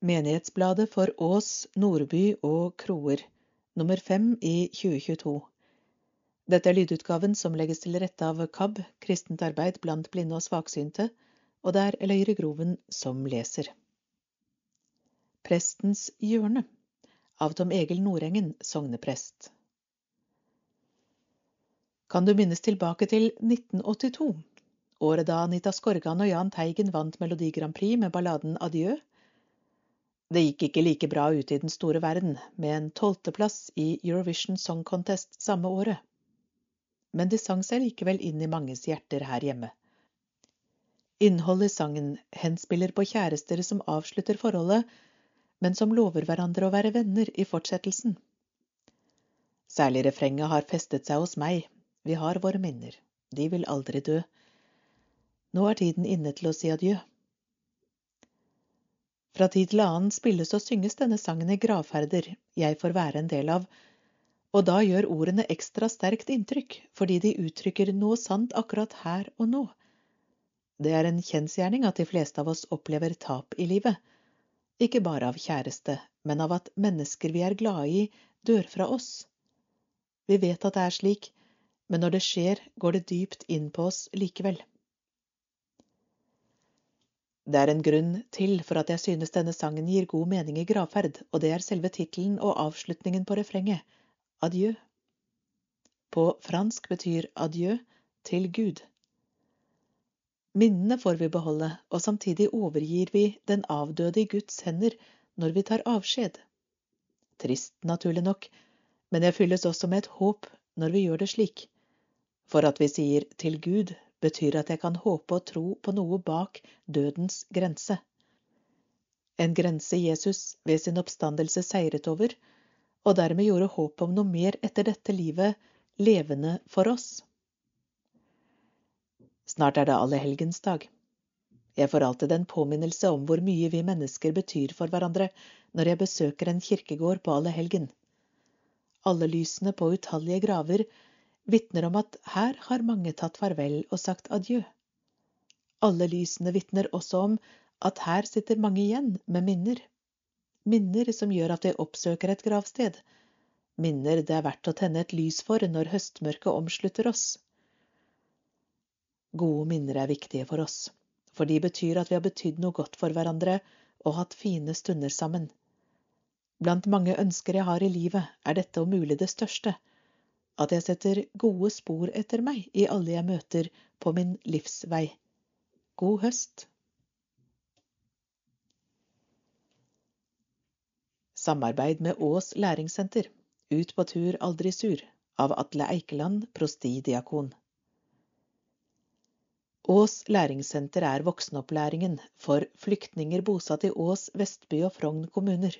Menighetsbladet for Ås, Nordby og Kroer, nummer fem i 2022. Dette er lydutgaven som legges til rette av KAB, Kristent arbeid blant blinde og svaksynte, og det er Eløyre Groven som leser. Prestens hjørne av Tom Egil Nordengen, sogneprest. Kan du minnes tilbake til 1982, året da Anita Skorgan og Jahn Teigen vant Melodi Grand Prix med balladen Adjø? Det gikk ikke like bra ute i den store verden, med en tolvteplass i Eurovision Song Contest samme året. Men de sang seg likevel inn i manges hjerter her hjemme. Innholdet i sangen henspiller på kjærester som avslutter forholdet, men som lover hverandre å være venner i fortsettelsen. Særlig refrenget har festet seg hos meg, vi har våre minner, de vil aldri dø. Nå er tiden inne til å si adjø. Fra tid til annen spilles og synges denne sangen i gravferder jeg får være en del av, og da gjør ordene ekstra sterkt inntrykk fordi de uttrykker noe sant akkurat her og nå. Det er en kjensgjerning at de fleste av oss opplever tap i livet, ikke bare av kjæreste, men av at mennesker vi er glade i, dør fra oss. Vi vet at det er slik, men når det skjer, går det dypt inn på oss likevel. Det er en grunn til for at jeg synes denne sangen gir god mening i gravferd, og det er selve tittelen og avslutningen på refrenget, adjø. På fransk betyr adjø til Gud. Minnene får vi beholde, og samtidig overgir vi den avdøde i Guds hender når vi tar avskjed. Trist, naturlig nok, men jeg fylles også med et håp når vi gjør det slik. For at vi sier til Gud betyr at jeg kan håpe og tro på noe bak dødens grense. En grense Jesus ved sin oppstandelse seiret over, og dermed gjorde håpet om noe mer etter dette livet levende for oss. Snart er det allehelgensdag. Jeg får alltid en påminnelse om hvor mye vi mennesker betyr for hverandre når jeg besøker en kirkegård på allehelgen. Alle lysene på utallige graver vitner om at her har mange tatt farvel og sagt adjø. Alle lysene vitner også om at her sitter mange igjen med minner. Minner som gjør at vi oppsøker et gravsted. Minner det er verdt å tenne et lys for når høstmørket omslutter oss. Gode minner er viktige for oss, for de betyr at vi har betydd noe godt for hverandre og hatt fine stunder sammen. Blant mange ønsker jeg har i livet, er dette om mulig det største at jeg setter gode spor etter meg i alle jeg møter på min livsvei. God høst! Samarbeid med Ås læringssenter. Ut på tur, aldri sur. Av Atle Eikeland, prostidiakon. Ås læringssenter er voksenopplæringen for flyktninger bosatt i Ås, Vestby og Frogn kommuner.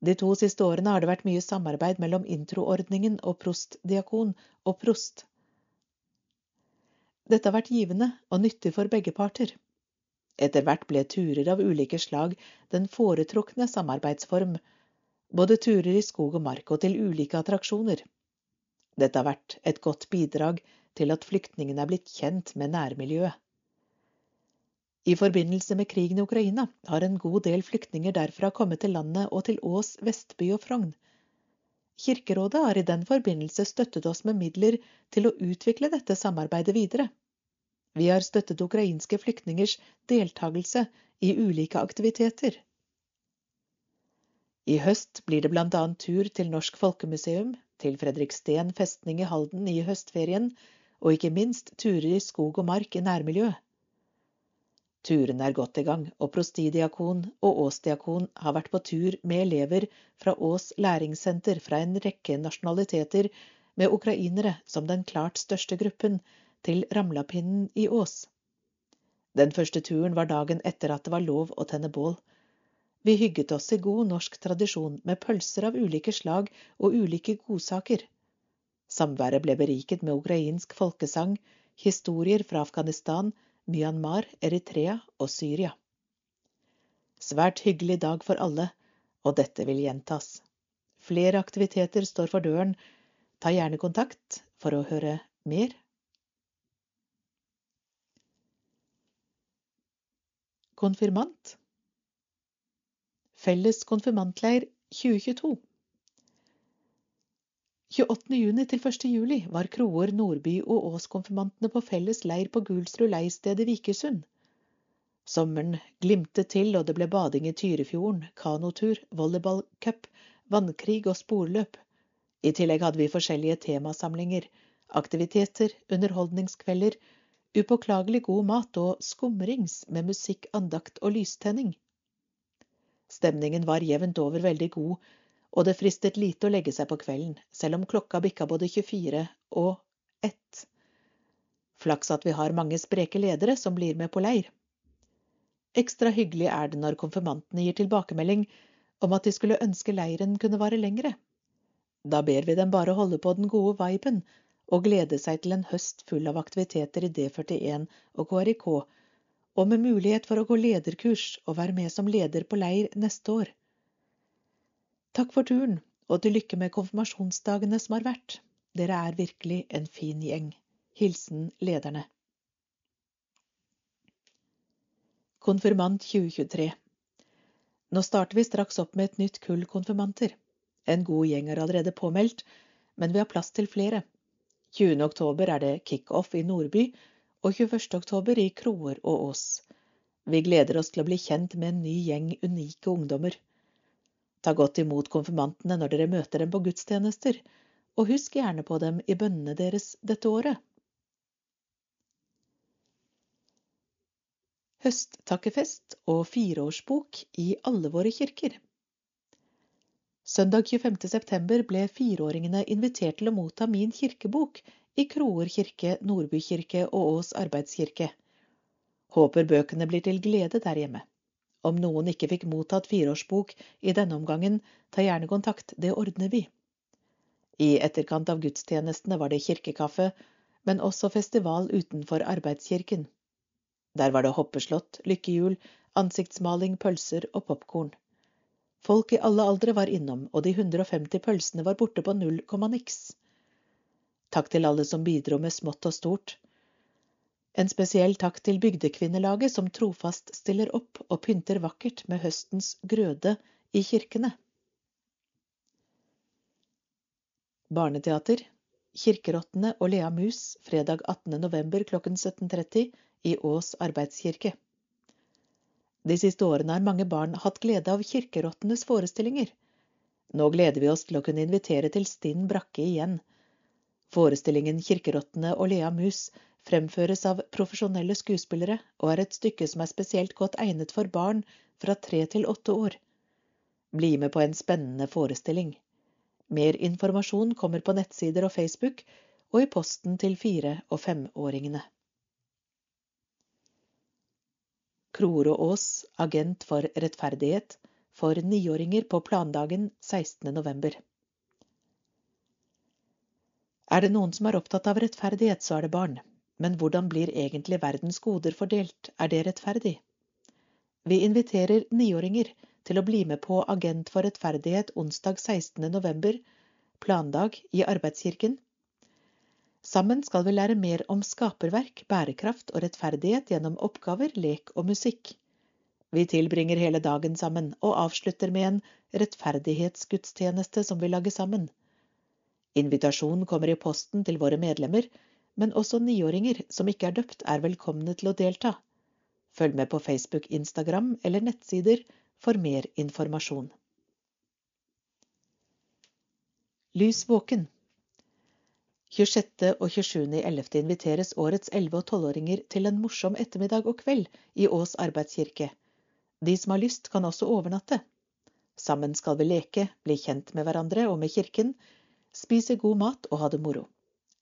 De to siste årene har det vært mye samarbeid mellom introordningen og prostdiakon og prost. Dette har vært givende og nyttig for begge parter. Etter hvert ble turer av ulike slag den foretrukne samarbeidsform, både turer i skog og mark og til ulike attraksjoner. Dette har vært et godt bidrag til at flyktningene er blitt kjent med nærmiljøet. I forbindelse med krigen i Ukraina har en god del flyktninger derfra kommet til landet og til Ås, Vestby og Frogn. Kirkerådet har i den forbindelse støttet oss med midler til å utvikle dette samarbeidet videre. Vi har støttet ukrainske flyktningers deltakelse i ulike aktiviteter. I høst blir det annet tur til Norsk Folkemuseum, til Fredriksten festning i Halden i høstferien, og ikke minst turer i skog og mark i nærmiljøet. Turen er godt i gang, og prostidiakon og åsdiakon har vært på tur med elever fra Ås læringssenter fra en rekke nasjonaliteter, med ukrainere som den klart største gruppen, til Ramlapinnen i Ås. Den første turen var dagen etter at det var lov å tenne bål. Vi hygget oss i god norsk tradisjon med pølser av ulike slag og ulike godsaker. Samværet ble beriket med ukrainsk folkesang, historier fra Afghanistan, Myanmar, Eritrea og Syria. Svært hyggelig dag for alle, og dette vil gjentas. Flere aktiviteter står for døren. Ta gjerne kontakt for å høre mer. Konfirmant Felles konfirmantleir 2022 28. juni til 1. juli var Kroer, Nordby og Ås-konfirmantene på felles leir på Gulsrud leirsted i Vikersund. Sommeren glimtet til, og det ble bading i Tyrifjorden, kanotur, volleyballcup, vannkrig og sporløp. I tillegg hadde vi forskjellige temasamlinger, aktiviteter, underholdningskvelder, upåklagelig god mat og skumrings med musikk, andakt og lystenning. Stemningen var jevnt over veldig god, og det fristet lite å legge seg på kvelden, selv om klokka bikka både 24 og 1. Flaks at vi har mange spreke ledere som blir med på leir. Ekstra hyggelig er det når konfirmantene gir tilbakemelding om at de skulle ønske leiren kunne vare lengre. Da ber vi dem bare holde på den gode viben og glede seg til en høst full av aktiviteter i D41 og KRIK og med mulighet for å gå lederkurs og være med som leder på leir neste år. Takk for turen, og til lykke med konfirmasjonsdagene som har vært. Dere er virkelig en fin gjeng. Hilsen lederne. Konfirmant 2023 Nå starter vi straks opp med et nytt kull konfirmanter. En god gjeng er allerede påmeldt, men vi har plass til flere. 20. oktober er det kickoff i Nordby, og 21. oktober i Kroer og Ås. Vi gleder oss til å bli kjent med en ny gjeng unike ungdommer. Ta godt imot konfirmantene når dere møter dem på gudstjenester, og husk gjerne på dem i bønnene deres dette året. Høsttakkefest og fireårsbok i alle våre kirker. Søndag 25. september ble fireåringene invitert til å motta min kirkebok i Kroer kirke, Nordby kirke og Ås arbeidskirke. Håper bøkene blir til glede der hjemme. Om noen ikke fikk mottatt fireårsbok i denne omgangen, ta gjerne kontakt, det ordner vi. I etterkant av gudstjenestene var det kirkekaffe, men også festival utenfor arbeidskirken. Der var det hoppeslott, lykkehjul, ansiktsmaling, pølser og popkorn. Folk i alle aldre var innom, og de 150 pølsene var borte på null komma niks. Takk til alle som bidro med smått og stort. En spesiell takk til Bygdekvinnelaget, som trofast stiller opp og pynter vakkert med høstens grøde i kirkene. Barneteater Kirkerottene og Lea Mus fredag 18. november klokken 17.30 i Ås arbeidskirke. De siste årene har mange barn hatt glede av Kirkerottenes forestillinger. Nå gleder vi oss til å kunne invitere til stinn brakke igjen Forestillingen Kirkerottene og Lea Mus fremføres av profesjonelle skuespillere og er et stykke som er spesielt godt egnet for barn fra tre til åtte år. Bli med på en spennende forestilling. Mer informasjon kommer på nettsider og Facebook og i posten til fire- og femåringene. Krore Aas, agent for rettferdighet, for niåringer på plandagen 16. november. Er det noen som er opptatt av rettferdighet, så er det barn. Men hvordan blir egentlig verdens goder fordelt, er det rettferdig? Vi inviterer niåringer til å bli med på Agent for rettferdighet onsdag 16. november, plandag i Arbeidskirken. Sammen skal vi lære mer om skaperverk, bærekraft og rettferdighet gjennom oppgaver, lek og musikk. Vi tilbringer hele dagen sammen og avslutter med en rettferdighetsgudstjeneste som vi lager sammen. Invitasjon kommer i posten til våre medlemmer, men også niåringer som ikke er døpt, er velkomne til å delta. Følg med på Facebook, Instagram eller nettsider for mer informasjon. Lys våken 26. og 27.11. inviteres årets 11- og 12-åringer til en morsom ettermiddag og kveld i Ås arbeidskirke. De som har lyst, kan også overnatte. Sammen skal vi leke, bli kjent med hverandre og med kirken, spise god mat og ha det moro.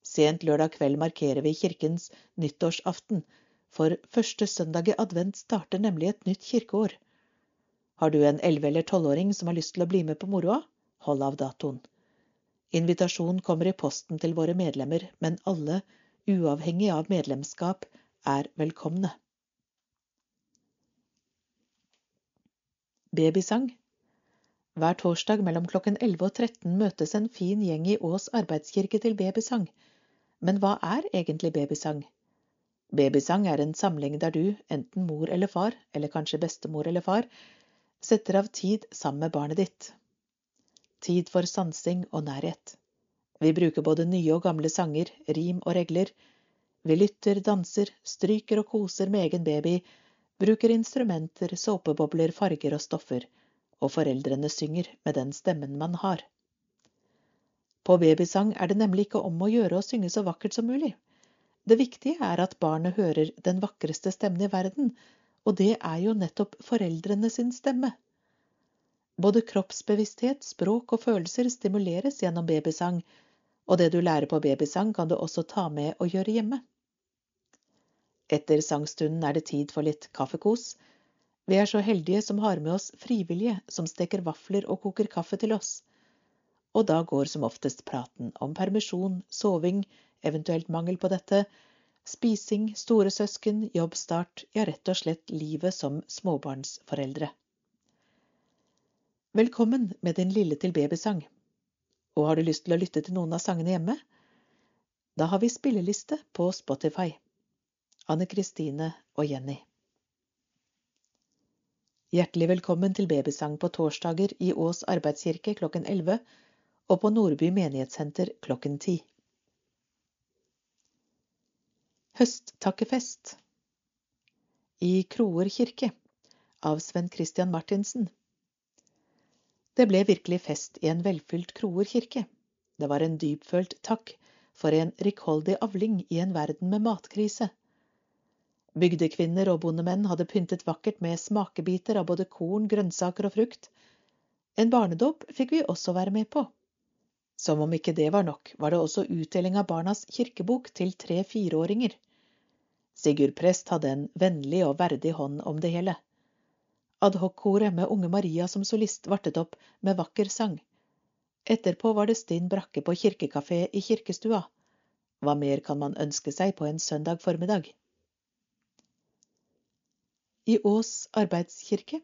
Sent lørdag kveld markerer vi kirkens nyttårsaften, for første søndag i advent starter nemlig et nytt kirkeår. Har du en elleve- eller tolvåring som har lyst til å bli med på moroa, hold av datoen. Invitasjon kommer i posten til våre medlemmer, men alle, uavhengig av medlemskap, er velkomne. Babysang hver torsdag mellom klokken 11 og 13 møtes en fin gjeng i Ås arbeidskirke til babysang. Men hva er egentlig babysang? Babysang er en samling der du, enten mor eller far, eller kanskje bestemor eller far, setter av tid sammen med barnet ditt. Tid for sansing og nærhet. Vi bruker både nye og gamle sanger, rim og regler. Vi lytter, danser, stryker og koser med egen baby, bruker instrumenter, såpebobler, farger og stoffer, og foreldrene synger med den stemmen man har. På babysang er det nemlig ikke om å gjøre å synge så vakkert som mulig. Det viktige er at barnet hører den vakreste stemmen i verden, og det er jo nettopp foreldrene sin stemme. Både kroppsbevissthet, språk og følelser stimuleres gjennom babysang, og det du lærer på babysang kan du også ta med og gjøre hjemme. Etter sangstunden er det tid for litt kaffekos. Vi er så heldige som har med oss frivillige som steker vafler og koker kaffe til oss og da går som oftest praten om permisjon, soving, eventuelt mangel på dette, spising, store søsken, jobbstart, ja, rett og slett livet som småbarnsforeldre. Velkommen med din lille til babysang. Og har du lyst til å lytte til noen av sangene hjemme? Da har vi spilleliste på Spotify. Anne Kristine og Jenny. Hjertelig velkommen til babysang på torsdager i Ås arbeidskirke klokken 11 og på Nordby menighetssenter klokken ti. Høsttakkefest i Kroer kirke av Sven Christian Martinsen. Det ble virkelig fest i en velfylt Kroer kirke. Det var en dypfølt takk for en rikholdig avling i en verden med matkrise. Bygdekvinner og bondemenn hadde pyntet vakkert med smakebiter av både korn, grønnsaker og frukt. En barnedåp fikk vi også være med på. Som om ikke det var nok, var det også utdeling av Barnas kirkebok til tre fireåringer. Sigurd Prest hadde en vennlig og verdig hånd om det hele. Adhoc-koret med Unge Maria som solist vartet opp med vakker sang. Etterpå var det stinn brakke på kirkekafé i kirkestua. Hva mer kan man ønske seg på en søndag formiddag? I Ås arbeidskirke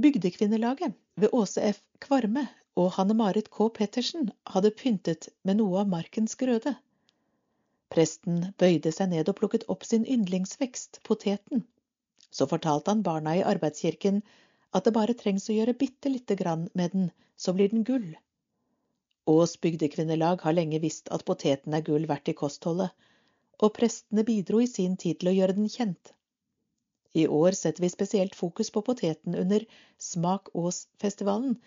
Bygdekvinnelaget ved Åse F. Kvarme og Hanne-Marit K. Pettersen hadde pyntet med noe av markens grøde. Presten bøyde seg ned og plukket opp sin yndlingsvekst, poteten. Så fortalte han barna i arbeidskirken at det bare trengs å gjøre bitte lite grann med den, så blir den gull. Ås bygdekvinnelag har lenge visst at poteten er gull verdt i kostholdet, og prestene bidro i sin tid til å gjøre den kjent. I år setter vi spesielt fokus på poteten under Smak Ås-festivalen,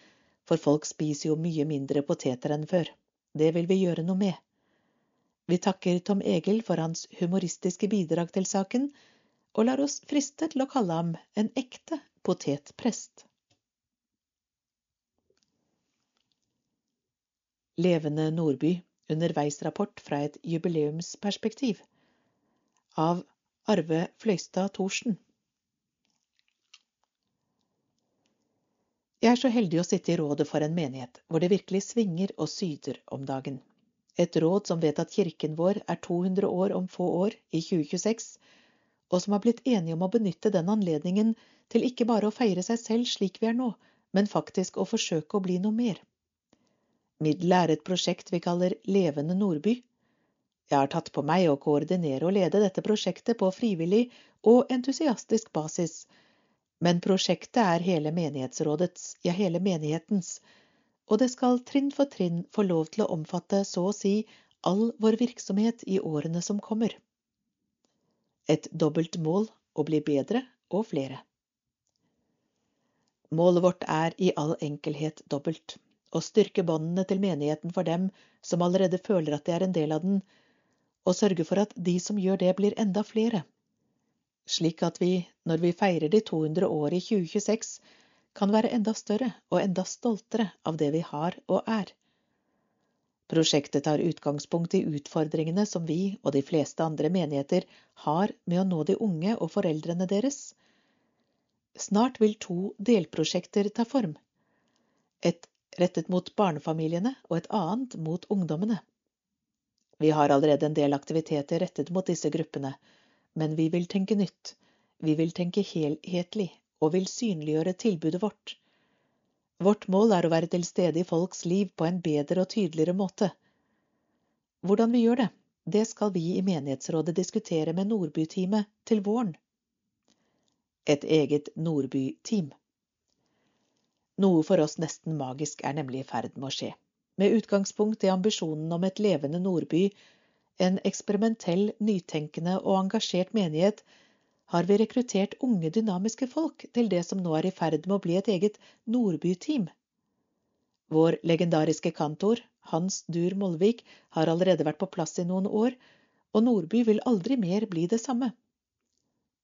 for folk spiser jo mye mindre poteter enn før. Det vil vi gjøre noe med. Vi takker Tom Egil for hans humoristiske bidrag til saken, og lar oss friste til å kalle ham en ekte potetprest. Levende Nordby underveisrapport fra et jubileumsperspektiv av Arve Fløystad Thorsen. Jeg er så heldig å sitte i rådet for en menighet hvor det virkelig svinger og syder om dagen. Et råd som vet at kirken vår er 200 år om få år, i 2026, og som har blitt enige om å benytte den anledningen til ikke bare å feire seg selv slik vi er nå, men faktisk å forsøke å bli noe mer. Middelet er et prosjekt vi kaller Levende Nordby. Jeg har tatt på meg å koordinere og lede dette prosjektet på frivillig og entusiastisk basis, men prosjektet er hele menighetsrådets, ja hele menighetens, og det skal trinn for trinn få lov til å omfatte så å si all vår virksomhet i årene som kommer. Et dobbelt mål å bli bedre og flere. Målet vårt er i all enkelhet dobbelt. Å styrke båndene til menigheten for dem som allerede føler at de er en del av den, og sørge for at de som gjør det, blir enda flere slik at vi, når vi feirer de 200 år i 2026, kan være enda større og enda stoltere av det vi har og er. Prosjektet tar utgangspunkt i utfordringene som vi og de fleste andre menigheter har med å nå de unge og foreldrene deres. Snart vil to delprosjekter ta form. Et rettet mot barnefamiliene og et annet mot ungdommene. Vi har allerede en del aktiviteter rettet mot disse gruppene, men vi vil tenke nytt. Vi vil tenke helhetlig og vil synliggjøre tilbudet vårt. Vårt mål er å være til stede i folks liv på en bedre og tydeligere måte. Hvordan vi gjør det, det skal vi i menighetsrådet diskutere med Nordbyteamet til våren. et eget Nordby-team. Noe for oss nesten magisk er nemlig i ferd med å skje. Med utgangspunkt i ambisjonen om et levende Nordby, en eksperimentell, nytenkende og engasjert menighet, har vi rekruttert unge, dynamiske folk til det som nå er i ferd med å bli et eget Nordby-team. Vår legendariske kantor, Hans Dur Molvik, har allerede vært på plass i noen år, og Nordby vil aldri mer bli det samme.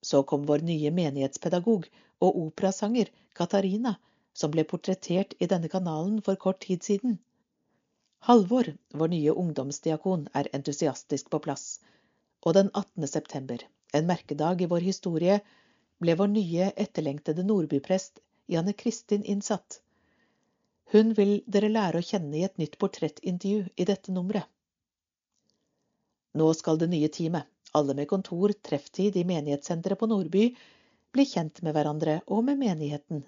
Så kom vår nye menighetspedagog og operasanger Katarina, som ble portrettert i denne kanalen for kort tid siden. Halvor, vår nye ungdomsdiakon, er entusiastisk på plass, og den 18. september, en merkedag i vår historie, ble vår nye, etterlengtede Nordbyprest Janne Kristin innsatt. Hun vil dere lære å kjenne i et nytt portrettintervju i dette nummeret. Nå skal det nye teamet, alle med kontor, trefftid i menighetssenteret på Nordby, bli kjent med hverandre og med menigheten.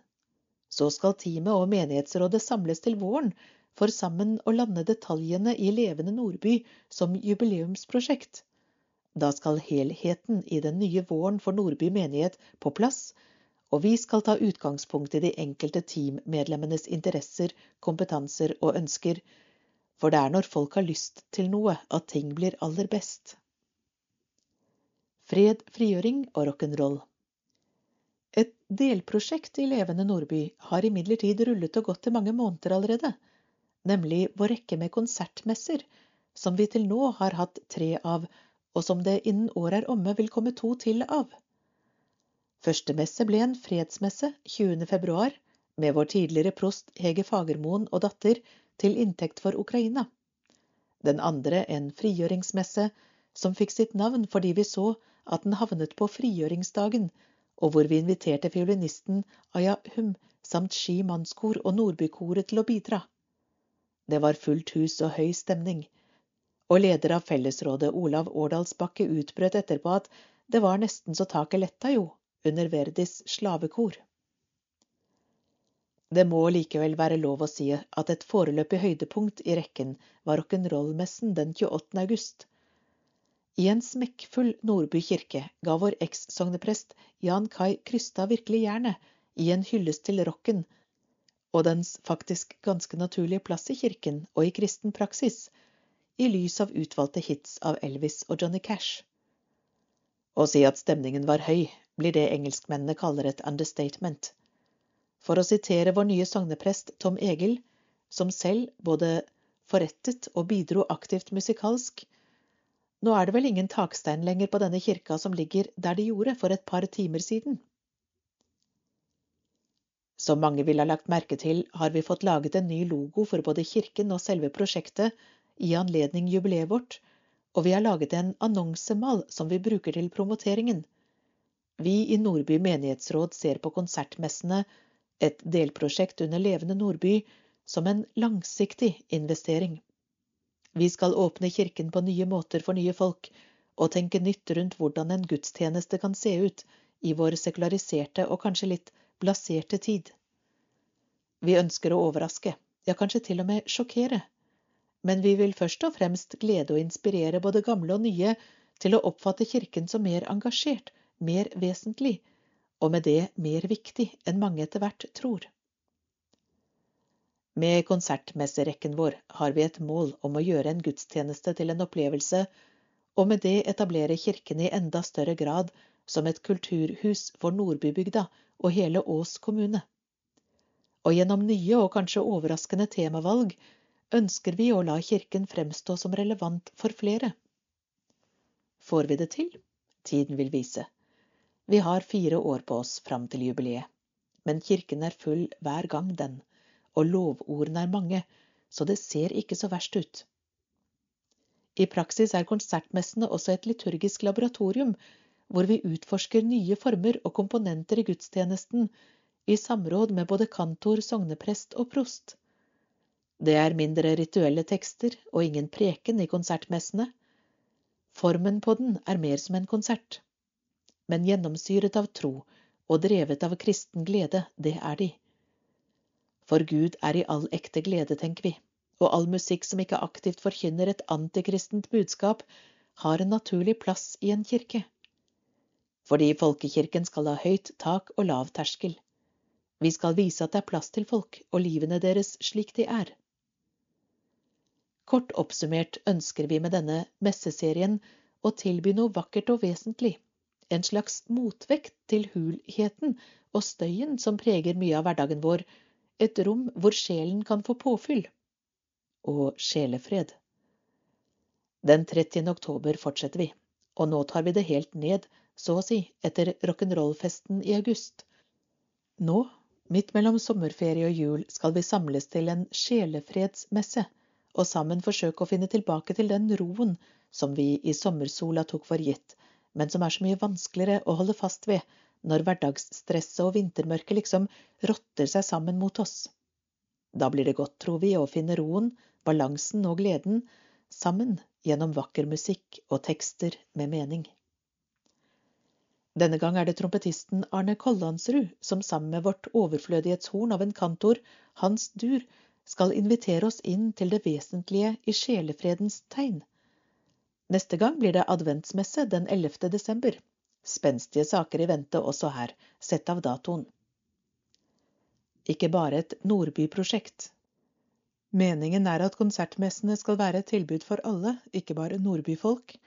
Så skal teamet og menighetsrådet samles til våren for sammen å lande detaljene i Levende Nordby som jubileumsprosjekt. Da skal helheten i den nye våren for Nordby menighet på plass, og vi skal ta utgangspunkt i de enkelte teammedlemmenes interesser, kompetanser og ønsker, for det er når folk har lyst til noe at ting blir aller best. Fred, frigjøring og rock'n'roll. Et delprosjekt i Levende Nordby har imidlertid rullet og gått i mange måneder allerede, nemlig vår rekke med konsertmesser, som vi til nå har hatt tre av, og som det innen året er omme vil komme to til av. Første messe ble en fredsmesse 20. februar med vår tidligere prost Hege Fagermoen og datter til inntekt for Ukraina. Den andre en frigjøringsmesse som fikk sitt navn fordi vi så at den havnet på frigjøringsdagen, og hvor vi inviterte fiolinisten Aya Hum samt Ski mannskor og Nordbykoret til å bidra. Det var fullt hus og høy stemning, og leder av fellesrådet Olav Årdalsbakke utbrøt etterpå at det var nesten så taket letta jo under Verdis slavekor. Det må likevel være lov å si at et foreløpig høydepunkt i rekken var rock'n'roll-messen den 28. august. I en smekkfull Nordby kirke ga vår eks-sogneprest Jan Kai Krystad virkelig jernet i en hyllest til rocken og dens faktisk ganske naturlige plass i kirken og i kristen praksis, i lys av utvalgte hits av Elvis og Johnny Cash. Å si at stemningen var høy, blir det engelskmennene kaller et understatement. For å sitere vår nye sogneprest Tom Egil, som selv både forrettet og bidro aktivt musikalsk, nå er det vel ingen takstein lenger på denne kirka som ligger der de gjorde for et par timer siden. Som mange vil ha lagt merke til, har vi fått laget en ny logo for både kirken og selve prosjektet i anledning jubileet vårt, og vi har laget en annonsemal som vi bruker til promoteringen. Vi i Nordby menighetsråd ser på konsertmessene, et delprosjekt under Levende Nordby, som en langsiktig investering. Vi skal åpne kirken på nye måter for nye folk, og tenke nytt rundt hvordan en gudstjeneste kan se ut i vår sekulariserte og kanskje litt blaserte tid. Vi ønsker å overraske, ja kanskje til og med sjokkere men vi vil først og fremst glede og inspirere både gamle og nye til å oppfatte Kirken som mer engasjert, mer vesentlig, og med det mer viktig enn mange etter hvert tror. Med konsertmesserekken vår har vi et mål om å gjøre en gudstjeneste til en opplevelse, og med det etablere Kirken i enda større grad som et kulturhus for Nordbybygda og hele Ås kommune. Og gjennom nye og kanskje overraskende temavalg ønsker vi å la Kirken fremstå som relevant for flere. Får vi det til? Tiden vil vise. Vi har fire år på oss fram til jubileet, men kirken er full hver gang, den, og lovordene er mange, så det ser ikke så verst ut. I praksis er konsertmessene også et liturgisk laboratorium, hvor vi utforsker nye former og komponenter i gudstjenesten, i samråd med både kantor, sogneprest og prost. Det er mindre rituelle tekster og ingen preken i konsertmessene. Formen på den er mer som en konsert. Men gjennomsyret av tro og drevet av kristen glede, det er de. For Gud er i all ekte glede, tenker vi, og all musikk som ikke aktivt forkynner et antikristent budskap, har en naturlig plass i en kirke. Fordi folkekirken skal ha høyt tak og lav terskel. Vi skal vise at det er plass til folk og livene deres slik de er. Kort oppsummert ønsker vi med denne messeserien å tilby noe vakkert og vesentlig, en slags motvekt til hulheten og støyen som preger mye av hverdagen vår, et rom hvor sjelen kan få påfyll. Og sjelefred. Den 30. oktober fortsetter vi, og nå tar vi det helt ned, så å si, etter rock'n'roll-festen i august. Nå, midt mellom sommerferie og jul, skal vi samles til en sjelefredsmesse, og sammen forsøke å finne tilbake til den roen som vi i sommersola tok for gitt, men som er så mye vanskeligere å holde fast ved når hverdagsstresset og vintermørket liksom rotter seg sammen mot oss. Da blir det godt, tror vi, å finne roen, balansen og gleden sammen gjennom vakker musikk og tekster med mening. Denne gang er det trompetisten Arne Kollandsrud som sammen med vårt overflødighetshorn av en kantor, Hans Dur, skal invitere oss inn til det vesentlige i sjelefredens tegn. Neste gang blir det adventsmesse den 11. desember. Spenstige saker i vente også her. Sett av datoen. Ikke bare et Nordby-prosjekt. Meningen er at konsertmessene skal være et tilbud for alle, ikke bare nordbyfolk.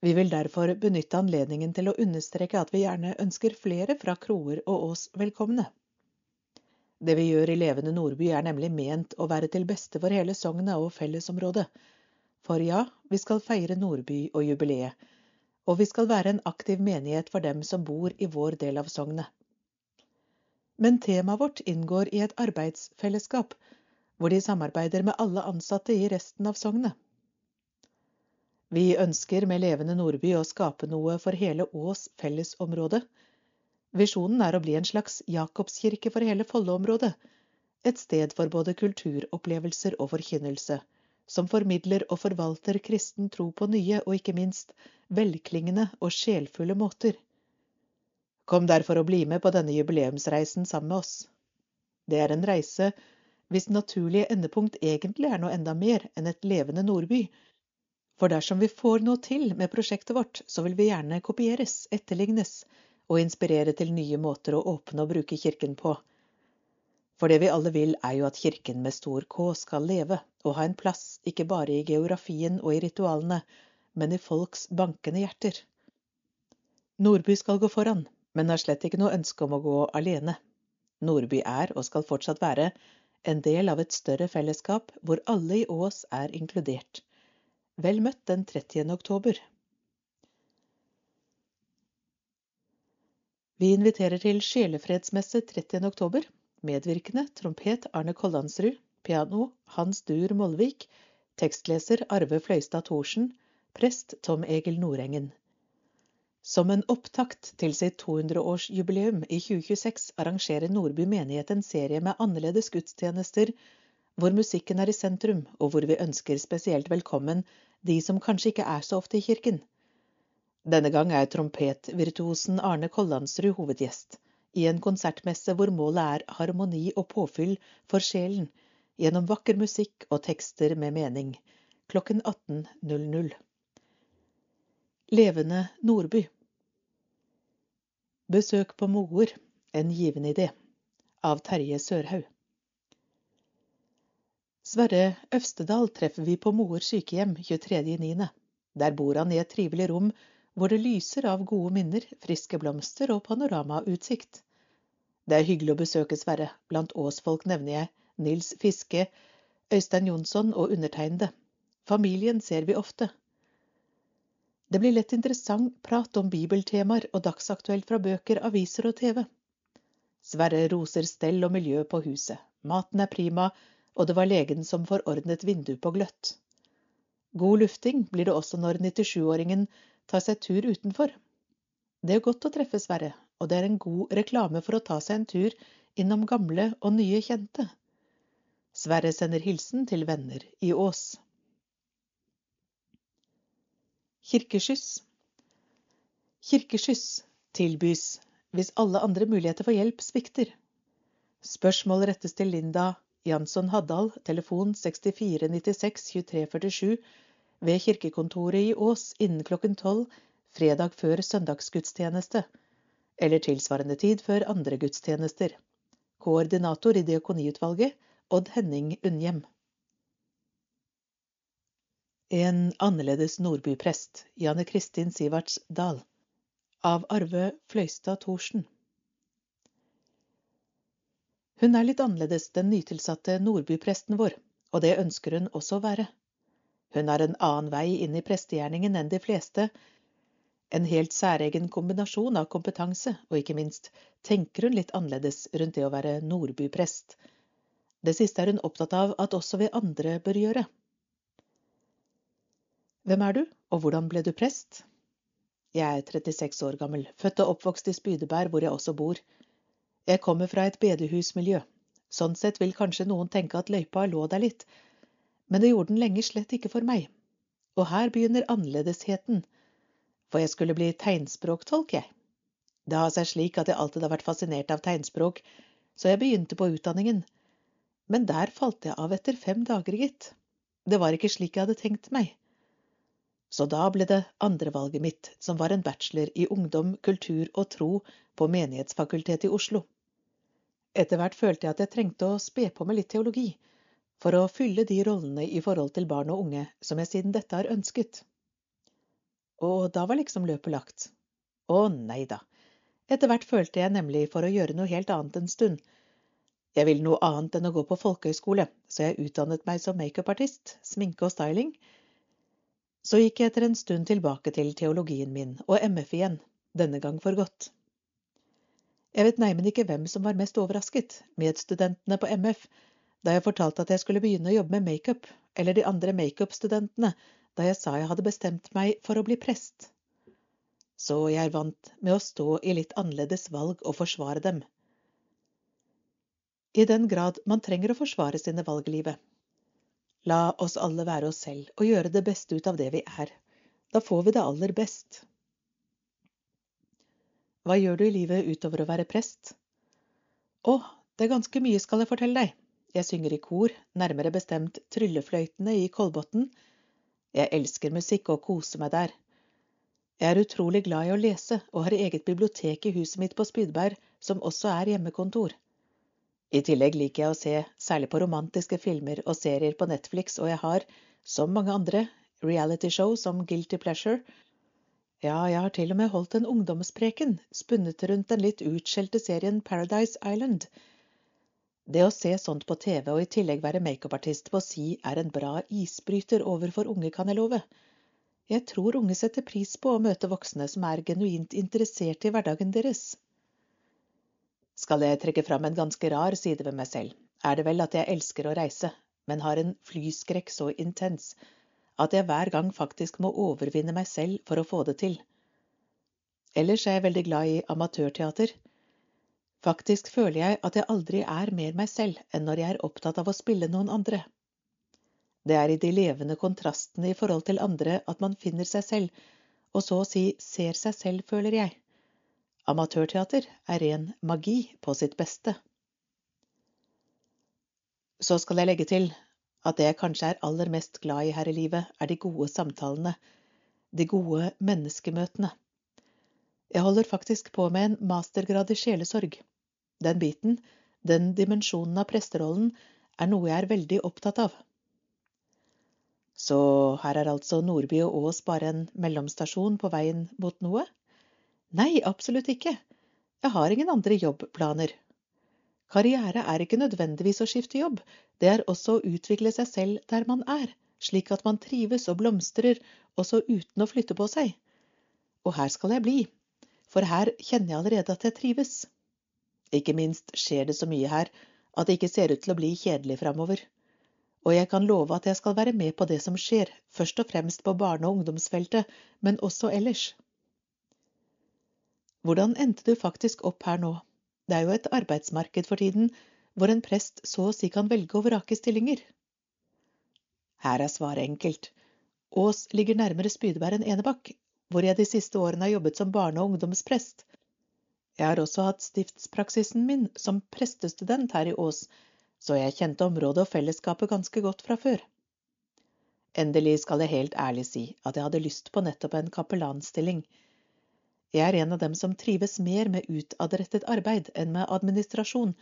Vi vil derfor benytte anledningen til å understreke at vi gjerne ønsker flere fra kroer og Ås velkomne. Det vi gjør i Levende Nordby er nemlig ment å være til beste for hele sognet og fellesområdet. For ja, vi skal feire Nordby og jubileet, og vi skal være en aktiv menighet for dem som bor i vår del av sognet. Men temaet vårt inngår i et arbeidsfellesskap, hvor de samarbeider med alle ansatte i resten av sognet. Vi ønsker med Levende Nordby å skape noe for hele Ås fellesområde. Visjonen er å bli en slags Jakobskirke for hele Follo-området, et sted for både kulturopplevelser og forkynnelse som formidler og forvalter kristen tro på nye og ikke minst velklingende og sjelfulle måter. Kom derfor og bli med på denne jubileumsreisen sammen med oss. Det er en reise hvis naturlige endepunkt egentlig er noe enda mer enn et levende Nordby. For dersom vi får noe til med prosjektet vårt, så vil vi gjerne kopieres, etterlignes og inspirere til nye måter å åpne og bruke kirken på. For det vi alle vil, er jo at kirken med stor K skal leve og ha en plass ikke bare i geografien og i ritualene, men i folks bankende hjerter. Nordby skal gå foran, men har slett ikke noe ønske om å gå alene. Nordby er, og skal fortsatt være, en del av et større fellesskap hvor alle i Ås er inkludert. Vel møtt den 30. oktober. Vi inviterer til sjelefredsmesse 30. oktober Medvirkende trompet Arne Kollandsrud. Piano Hans Dur Molvik. Tekstleser Arve Fløystad Thorsen. Prest Tom Egil Nordengen. Som en opptakt til sitt 200-årsjubileum i 2026 arrangerer Nordby menighet en serie med annerledes gudstjenester, hvor musikken er i sentrum, og hvor vi ønsker spesielt velkommen de som kanskje ikke er så ofte i kirken. Denne gang er trompetvirtuosen Arne Kollandsrud hovedgjest i en konsertmesse hvor målet er harmoni og påfyll for sjelen gjennom vakker musikk og tekster med mening, klokken 18.00. Levende Nordby Besøk på Moer, en givende idé, av Terje Sørhaug. Sverre Øvstedal treffer vi på Moer sykehjem 23.9. Der bor han i et trivelig rom hvor det lyser av gode minner, friske blomster og panoramautsikt. Det er hyggelig å besøke Sverre. Blant åsfolk nevner jeg Nils Fiske, Øystein Jonsson og undertegnede. Familien ser vi ofte. Det blir lett interessant prat om bibeltemaer og dagsaktuelt fra bøker, aviser og TV. Sverre roser stell og miljø på huset. Maten er prima, og det var legen som forordnet vindu på gløtt. God lufting blir det også når 97-åringen tar seg tur utenfor. Det er godt å treffe Sverre, og det er en god reklame for å ta seg en tur innom gamle og nye kjente. Sverre sender hilsen til venner i Ås. Kirkeskyss Kirkeskyss tilbys hvis alle andre muligheter for hjelp svikter. Spørsmål rettes til Linda Jansson Haddal, telefon 6496 2347, ved kirkekontoret i Ås innen klokken 12 fredag før søndagsgudstjeneste, eller tilsvarende tid før andre gudstjenester. Koordinator i diakoniutvalget Odd Henning Unnhjem. En annerledes nordbyprest, Janne Kristin Siverts Dahl. Av Arve Fløystad Thorsen. Hun er litt annerledes, den nytilsatte nordbypresten vår, og det ønsker hun også å være. Hun har en annen vei inn i prestegjerningen enn de fleste, en helt særegen kombinasjon av kompetanse, og ikke minst tenker hun litt annerledes rundt det å være nordbyprest. Det siste er hun opptatt av at også vi andre bør gjøre. Hvem er du, og hvordan ble du prest? Jeg er 36 år gammel, født og oppvokst i Spydeberg, hvor jeg også bor. Jeg kommer fra et bedehusmiljø. Sånn sett vil kanskje noen tenke at løypa lå der litt, men det gjorde den lenge slett ikke for meg. Og her begynner annerledesheten for jeg skulle bli tegnspråktolk, jeg. Det har seg slik at jeg alltid har vært fascinert av tegnspråk, så jeg begynte på utdanningen. Men der falt jeg av etter fem dager, gitt. Det var ikke slik jeg hadde tenkt meg. Så da ble det andrevalget mitt, som var en bachelor i ungdom, kultur og tro på Menighetsfakultetet i Oslo. Etter hvert følte jeg at jeg trengte å spe på med litt teologi, for å fylle de rollene i forhold til barn og unge som jeg siden dette har ønsket. Og da var liksom løpet lagt. Å nei da. Etter hvert følte jeg nemlig for å gjøre noe helt annet en stund. Jeg ville noe annet enn å gå på folkehøyskole, så jeg utdannet meg som makeupartist, sminke og styling. Så gikk jeg etter en stund tilbake til teologien min, og MF igjen, denne gang for godt. Jeg vet neimen ikke hvem som var mest overrasket, medstudentene på MF, da jeg fortalte at jeg skulle begynne å jobbe med makeup, eller de andre makeupstudentene, da jeg sa jeg hadde bestemt meg for å bli prest. Så jeg er vant med å stå i litt annerledes valg og forsvare dem. I den grad man trenger å forsvare sine valg i livet. La oss alle være oss selv og gjøre det beste ut av det vi er. Da får vi det aller best. Hva gjør du i livet utover å være prest? Å, det er ganske mye, skal jeg fortelle deg. Jeg synger i kor, nærmere bestemt Tryllefløytene i Kolbotn, jeg elsker musikk og koser meg der. Jeg er utrolig glad i å lese og har eget bibliotek i huset mitt på Spydberg, som også er hjemmekontor. I tillegg liker jeg å se særlig på romantiske filmer og serier på Netflix, og jeg har, som mange andre, realityshow som Guilty Pleasure. Ja, jeg har til og med holdt en ungdomspreken, spunnet rundt den litt utskjelte serien Paradise Island, det å se sånt på TV og i tillegg være makeupartist på si er en bra isbryter overfor unge, kan jeg love. Jeg tror unge setter pris på å møte voksne som er genuint interessert i hverdagen deres. Skal jeg trekke fram en ganske rar side ved meg selv, er det vel at jeg elsker å reise, men har en flyskrekk så intens at jeg hver gang faktisk må overvinne meg selv for å få det til. Ellers er jeg veldig glad i amatørteater Faktisk føler jeg at jeg aldri er mer meg selv enn når jeg er opptatt av å spille noen andre. Det er i de levende kontrastene i forhold til andre at man finner seg selv, og så å si ser seg selv, føler jeg. Amatørteater er ren magi på sitt beste. Så skal jeg legge til at det jeg kanskje er aller mest glad i her i livet, er de gode samtalene, de gode menneskemøtene. Jeg holder faktisk på med en mastergrad i sjelesorg. Den biten, den dimensjonen av presterollen, er noe jeg er veldig opptatt av. Så her er altså Nordby og Ås bare en mellomstasjon på veien mot noe? Nei, absolutt ikke. Jeg har ingen andre jobbplaner. Karriere er ikke nødvendigvis å skifte jobb, det er også å utvikle seg selv der man er, slik at man trives og blomstrer, også uten å flytte på seg. Og her skal jeg bli, for her kjenner jeg allerede at jeg trives. Ikke minst skjer det så mye her at det ikke ser ut til å bli kjedelig framover. Og jeg kan love at jeg skal være med på det som skjer, først og fremst på barne- og ungdomsfeltet, men også ellers. Hvordan endte du faktisk opp her nå? Det er jo et arbeidsmarked for tiden hvor en prest så å si kan velge og vrake stillinger. Her er svaret enkelt. Ås ligger nærmere Spydeberg enn Enebakk, hvor jeg de siste årene har jobbet som barne- og ungdomsprest. Jeg har også hatt stiftspraksisen min som prestestudent her i Ås, så jeg kjente området og fellesskapet ganske godt fra før. Endelig skal jeg helt ærlig si at jeg hadde lyst på nettopp en kapellanstilling, Jeg er en av dem som trives mer med utadrettet arbeid enn med administrasjon,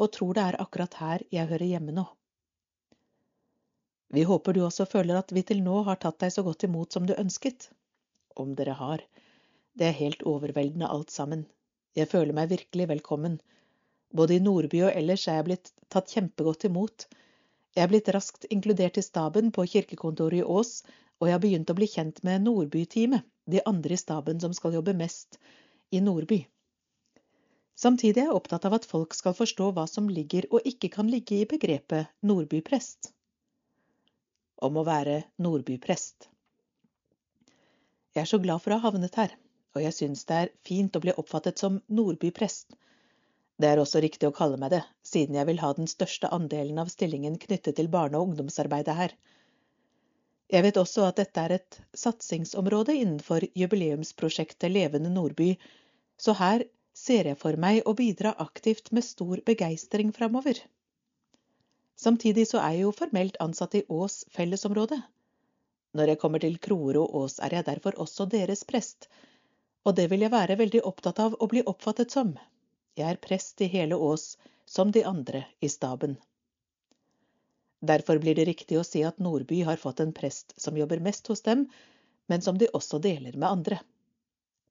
og tror det er akkurat her jeg hører hjemme nå. Vi håper du også føler at vi til nå har tatt deg så godt imot som du ønsket. Om dere har. Det er helt overveldende alt sammen. Jeg føler meg virkelig velkommen. Både i Nordby og ellers er jeg blitt tatt kjempegodt imot. Jeg er blitt raskt inkludert i staben på kirkekontoret i Ås, og jeg har begynt å bli kjent med Nordby-teamet, de andre i staben som skal jobbe mest i Nordby. Samtidig er jeg opptatt av at folk skal forstå hva som ligger og ikke kan ligge i begrepet Nordby-prest. Om å være Nordby-prest. Jeg er så glad for å ha havnet her, og jeg syns det er fint å bli oppfattet som Nordby-prest. Det er også riktig å kalle meg det, siden jeg vil ha den største andelen av stillingen knyttet til barne- og ungdomsarbeidet her. Jeg vet også at dette er et satsingsområde innenfor jubileumsprosjektet Levende Nordby, så her ser jeg for meg å bidra aktivt med stor begeistring framover. Samtidig så er jeg jo formelt ansatt i Ås fellesområde. Når jeg kommer til Kroer og Ås, er jeg derfor også deres prest, og det vil jeg være veldig opptatt av å bli oppfattet som. Jeg er prest i hele Ås, som de andre i staben. Derfor blir det riktig å si at Nordby har fått en prest som jobber mest hos dem, men som de også deler med andre.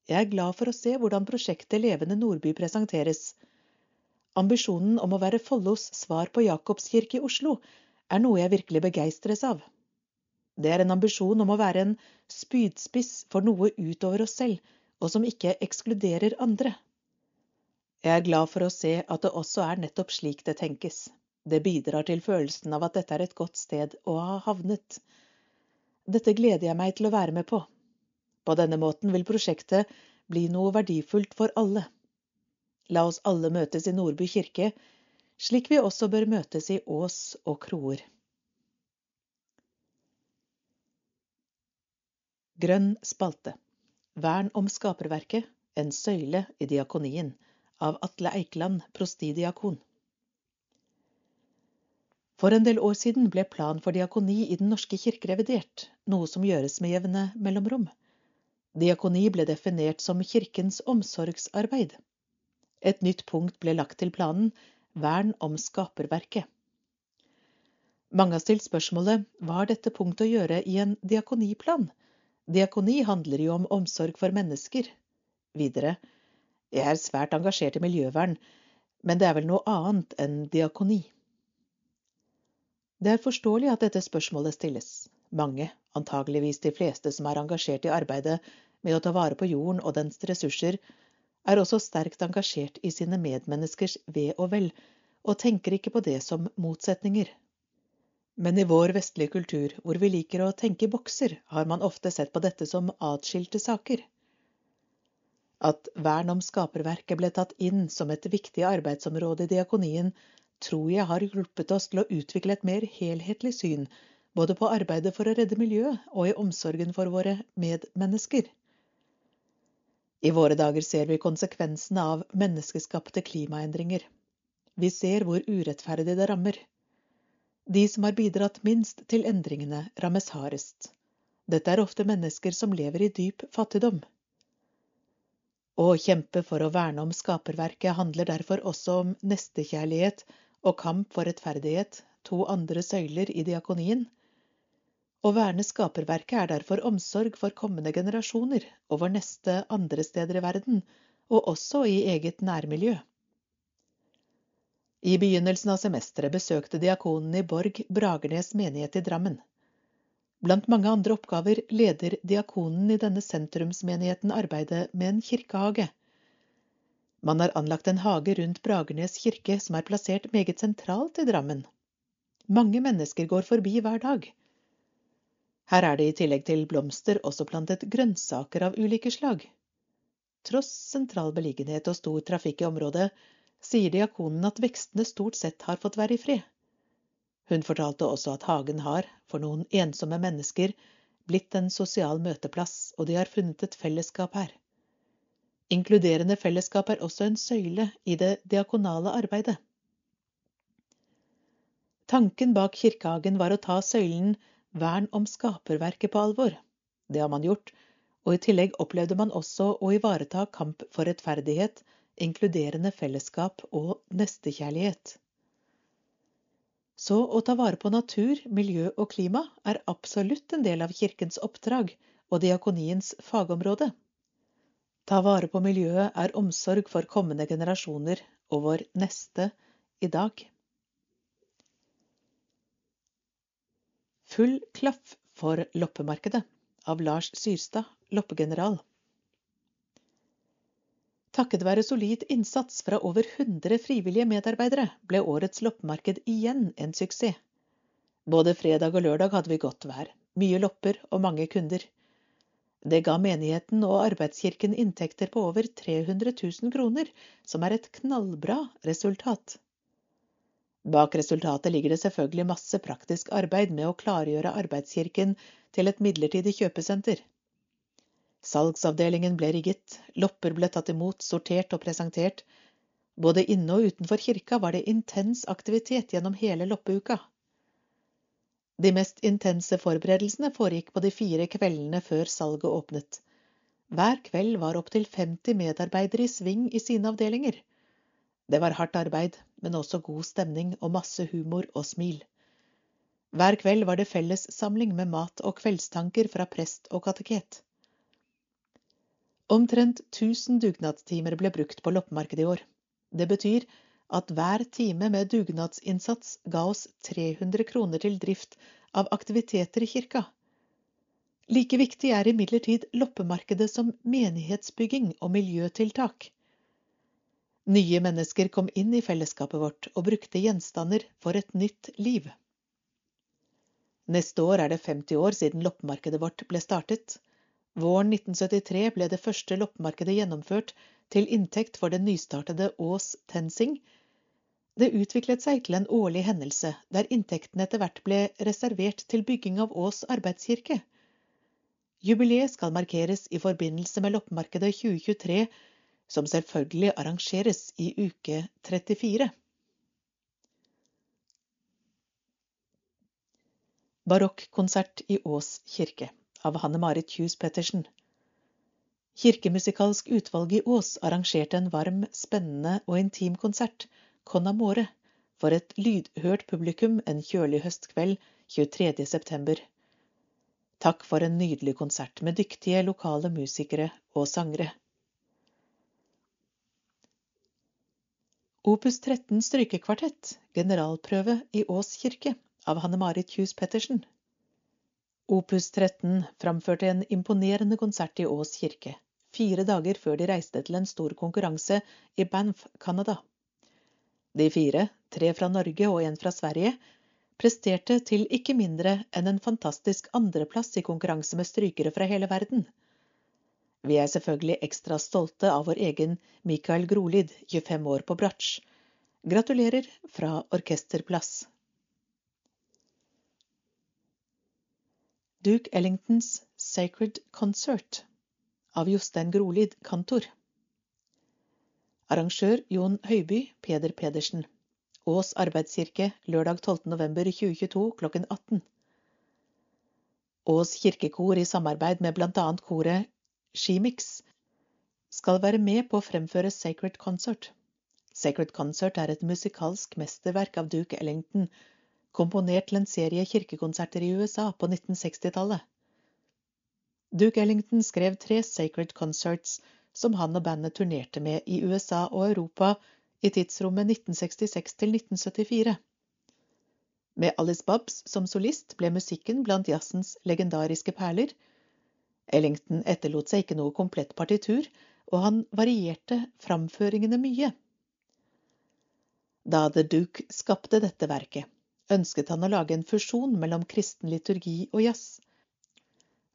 Jeg er glad for å se hvordan prosjektet Levende Nordby presenteres. Ambisjonen om å være Follos svar på Jakobskirke i Oslo er noe jeg virkelig begeistres av. Det er en ambisjon om å være en spydspiss for noe utover oss selv, og som ikke ekskluderer andre. Jeg er glad for å se at det også er nettopp slik det tenkes. Det bidrar til følelsen av at dette er et godt sted å ha havnet. Dette gleder jeg meg til å være med på. På denne måten vil prosjektet bli noe verdifullt for alle. La oss alle møtes i Nordby kirke, slik vi også bør møtes i Ås og Kroer. Grønn spalte Vern om skaperverket En søyle i diakonien av Atle Eikeland, prostidiakon. For en del år siden ble plan for diakoni i Den norske kirke revidert, noe som gjøres med jevne mellomrom. Diakoni ble definert som kirkens omsorgsarbeid. Et nytt punkt ble lagt til planen, vern om skaperverket. Mange har stilt spørsmålet hva har dette punktet å gjøre i en diakoniplan? Diakoni handler jo om omsorg for mennesker. Videre, jeg er svært engasjert i miljøvern, men det er vel noe annet enn diakoni. Det er forståelig at dette spørsmålet stilles. Mange, antageligvis de fleste som er engasjert i arbeidet med å ta vare på jorden og dens ressurser, er også sterkt engasjert i sine medmenneskers ve og vel, og tenker ikke på det som motsetninger. Men i vår vestlige kultur, hvor vi liker å tenke i bokser, har man ofte sett på dette som atskilte saker. At vern om skaperverket ble tatt inn som et viktig arbeidsområde i diakonien, tror jeg har hjulpet oss til å utvikle et mer helhetlig syn både på arbeidet for å redde miljøet og i omsorgen for våre medmennesker. I våre dager ser vi konsekvensene av menneskeskapte klimaendringer. Vi ser hvor urettferdig det rammer. De som har bidratt minst til endringene, rammes hardest. Dette er ofte mennesker som lever i dyp fattigdom. Å kjempe for å verne om skaperverket handler derfor også om nestekjærlighet og kamp for rettferdighet, to andre søyler i diakonien. Å verne skaperverket er derfor omsorg for kommende generasjoner og vår neste andre steder i verden, og også i eget nærmiljø. I begynnelsen av semesteret besøkte diakonen i Borg Bragernes menighet i Drammen. Blant mange andre oppgaver leder diakonen i denne sentrumsmenigheten arbeidet med en kirkehage. Man har anlagt en hage rundt Bragernes kirke som er plassert meget sentralt i Drammen. Mange mennesker går forbi hver dag. Her er det i tillegg til blomster også plantet grønnsaker av ulike slag. Tross sentral beliggenhet og stor trafikk i området sier diakonen at vekstene stort sett har fått være i fred. Hun fortalte også at hagen har, for noen ensomme mennesker, blitt en sosial møteplass, og de har funnet et fellesskap her. Inkluderende fellesskap er også en søyle i det diakonale arbeidet. Tanken bak Kirkehagen var å ta søylen vern om skaperverket på alvor. Det har man gjort, og i tillegg opplevde man også å ivareta kamp for rettferdighet, inkluderende fellesskap og nestekjærlighet. Så å ta vare på natur, miljø og klima er absolutt en del av kirkens oppdrag og diakoniens fagområde. Ta vare på miljøet er omsorg for kommende generasjoner og vår neste i dag. Full klaff for loppemarkedet av Lars Syrstad, loppegeneral. Takket være solid innsats fra over 100 frivillige medarbeidere ble årets loppemarked igjen en suksess. Både fredag og lørdag hadde vi godt vær, mye lopper og mange kunder. Det ga menigheten og arbeidskirken inntekter på over 300 000 kroner, som er et knallbra resultat. Bak resultatet ligger det selvfølgelig masse praktisk arbeid med å klargjøre arbeidskirken til et midlertidig kjøpesenter. Salgsavdelingen ble rigget, lopper ble tatt imot, sortert og presentert. Både inne og utenfor kirka var det intens aktivitet gjennom hele loppeuka. De mest intense forberedelsene foregikk på de fire kveldene før salget åpnet. Hver kveld var opptil 50 medarbeidere i sving i sine avdelinger. Det var hardt arbeid, men også god stemning og masse humor og smil. Hver kveld var det fellessamling med mat og kveldstanker fra prest og kateket. Omtrent 1000 dugnadstimer ble brukt på loppemarkedet i år. Det betyr at hver time med dugnadsinnsats ga oss 300 kroner til drift av aktiviteter i kirka. Like viktig er imidlertid loppemarkedet som menighetsbygging og miljøtiltak. Nye mennesker kom inn i fellesskapet vårt og brukte gjenstander for et nytt liv. Neste år er det 50 år siden loppemarkedet vårt ble startet. Våren 1973 ble det første loppemarkedet gjennomført til inntekt for den nystartede Ås Tensing. Det utviklet seg til en årlig hendelse, der inntektene etter hvert ble reservert til bygging av Ås arbeidskirke. Jubileet skal markeres i forbindelse med loppemarkedet 2023 som selvfølgelig arrangeres i uke 34. Barokkonsert i Ås kirke av Hanne Marit Kjus Pettersen. Kirkemusikalsk utvalg i Ås arrangerte en varm, spennende og intim konsert, Con Amore, for et lydhørt publikum en kjølig høstkveld 23. september. Takk for en nydelig konsert med dyktige lokale musikere og sangere. Opus 13 strykekvartett, generalprøve i Ås kirke, av Hanne-Marit Kjus Pettersen. Opus 13 framførte en imponerende konsert i Ås kirke, fire dager før de reiste til en stor konkurranse i Banff, Canada. De fire, tre fra Norge og en fra Sverige, presterte til ikke mindre enn en fantastisk andreplass i konkurranse med strykere fra hele verden. Vi er selvfølgelig ekstra stolte av vår egen Mikael Grolid, 25 år på bratsj. Gratulerer fra orkesterplass. Duke Ellingtons Sacred Concert av Jostein Grolid, kantor. Arrangør Jon Høiby, Peder Pedersen. Ås arbeidskirke lørdag 12.11.2022 klokken 18. Ås kirkekor i samarbeid med bl.a. koret Shemix skal være med på å fremføre Sacred Concert. Sacred Concert er et musikalsk mesterverk av Duke Ellington, komponert til en serie kirkekonserter i USA på 1960-tallet. Duke Ellington skrev tre Sacred Concerts som han og bandet turnerte med i USA og Europa i tidsrommet 1966 til 1974. Med Alice Babs som solist ble musikken blant jazzens legendariske perler, Ellington etterlot seg ikke noe komplett partitur, og han varierte framføringene mye. Da The Duke skapte dette verket, ønsket han å lage en fusjon mellom kristen liturgi og jazz.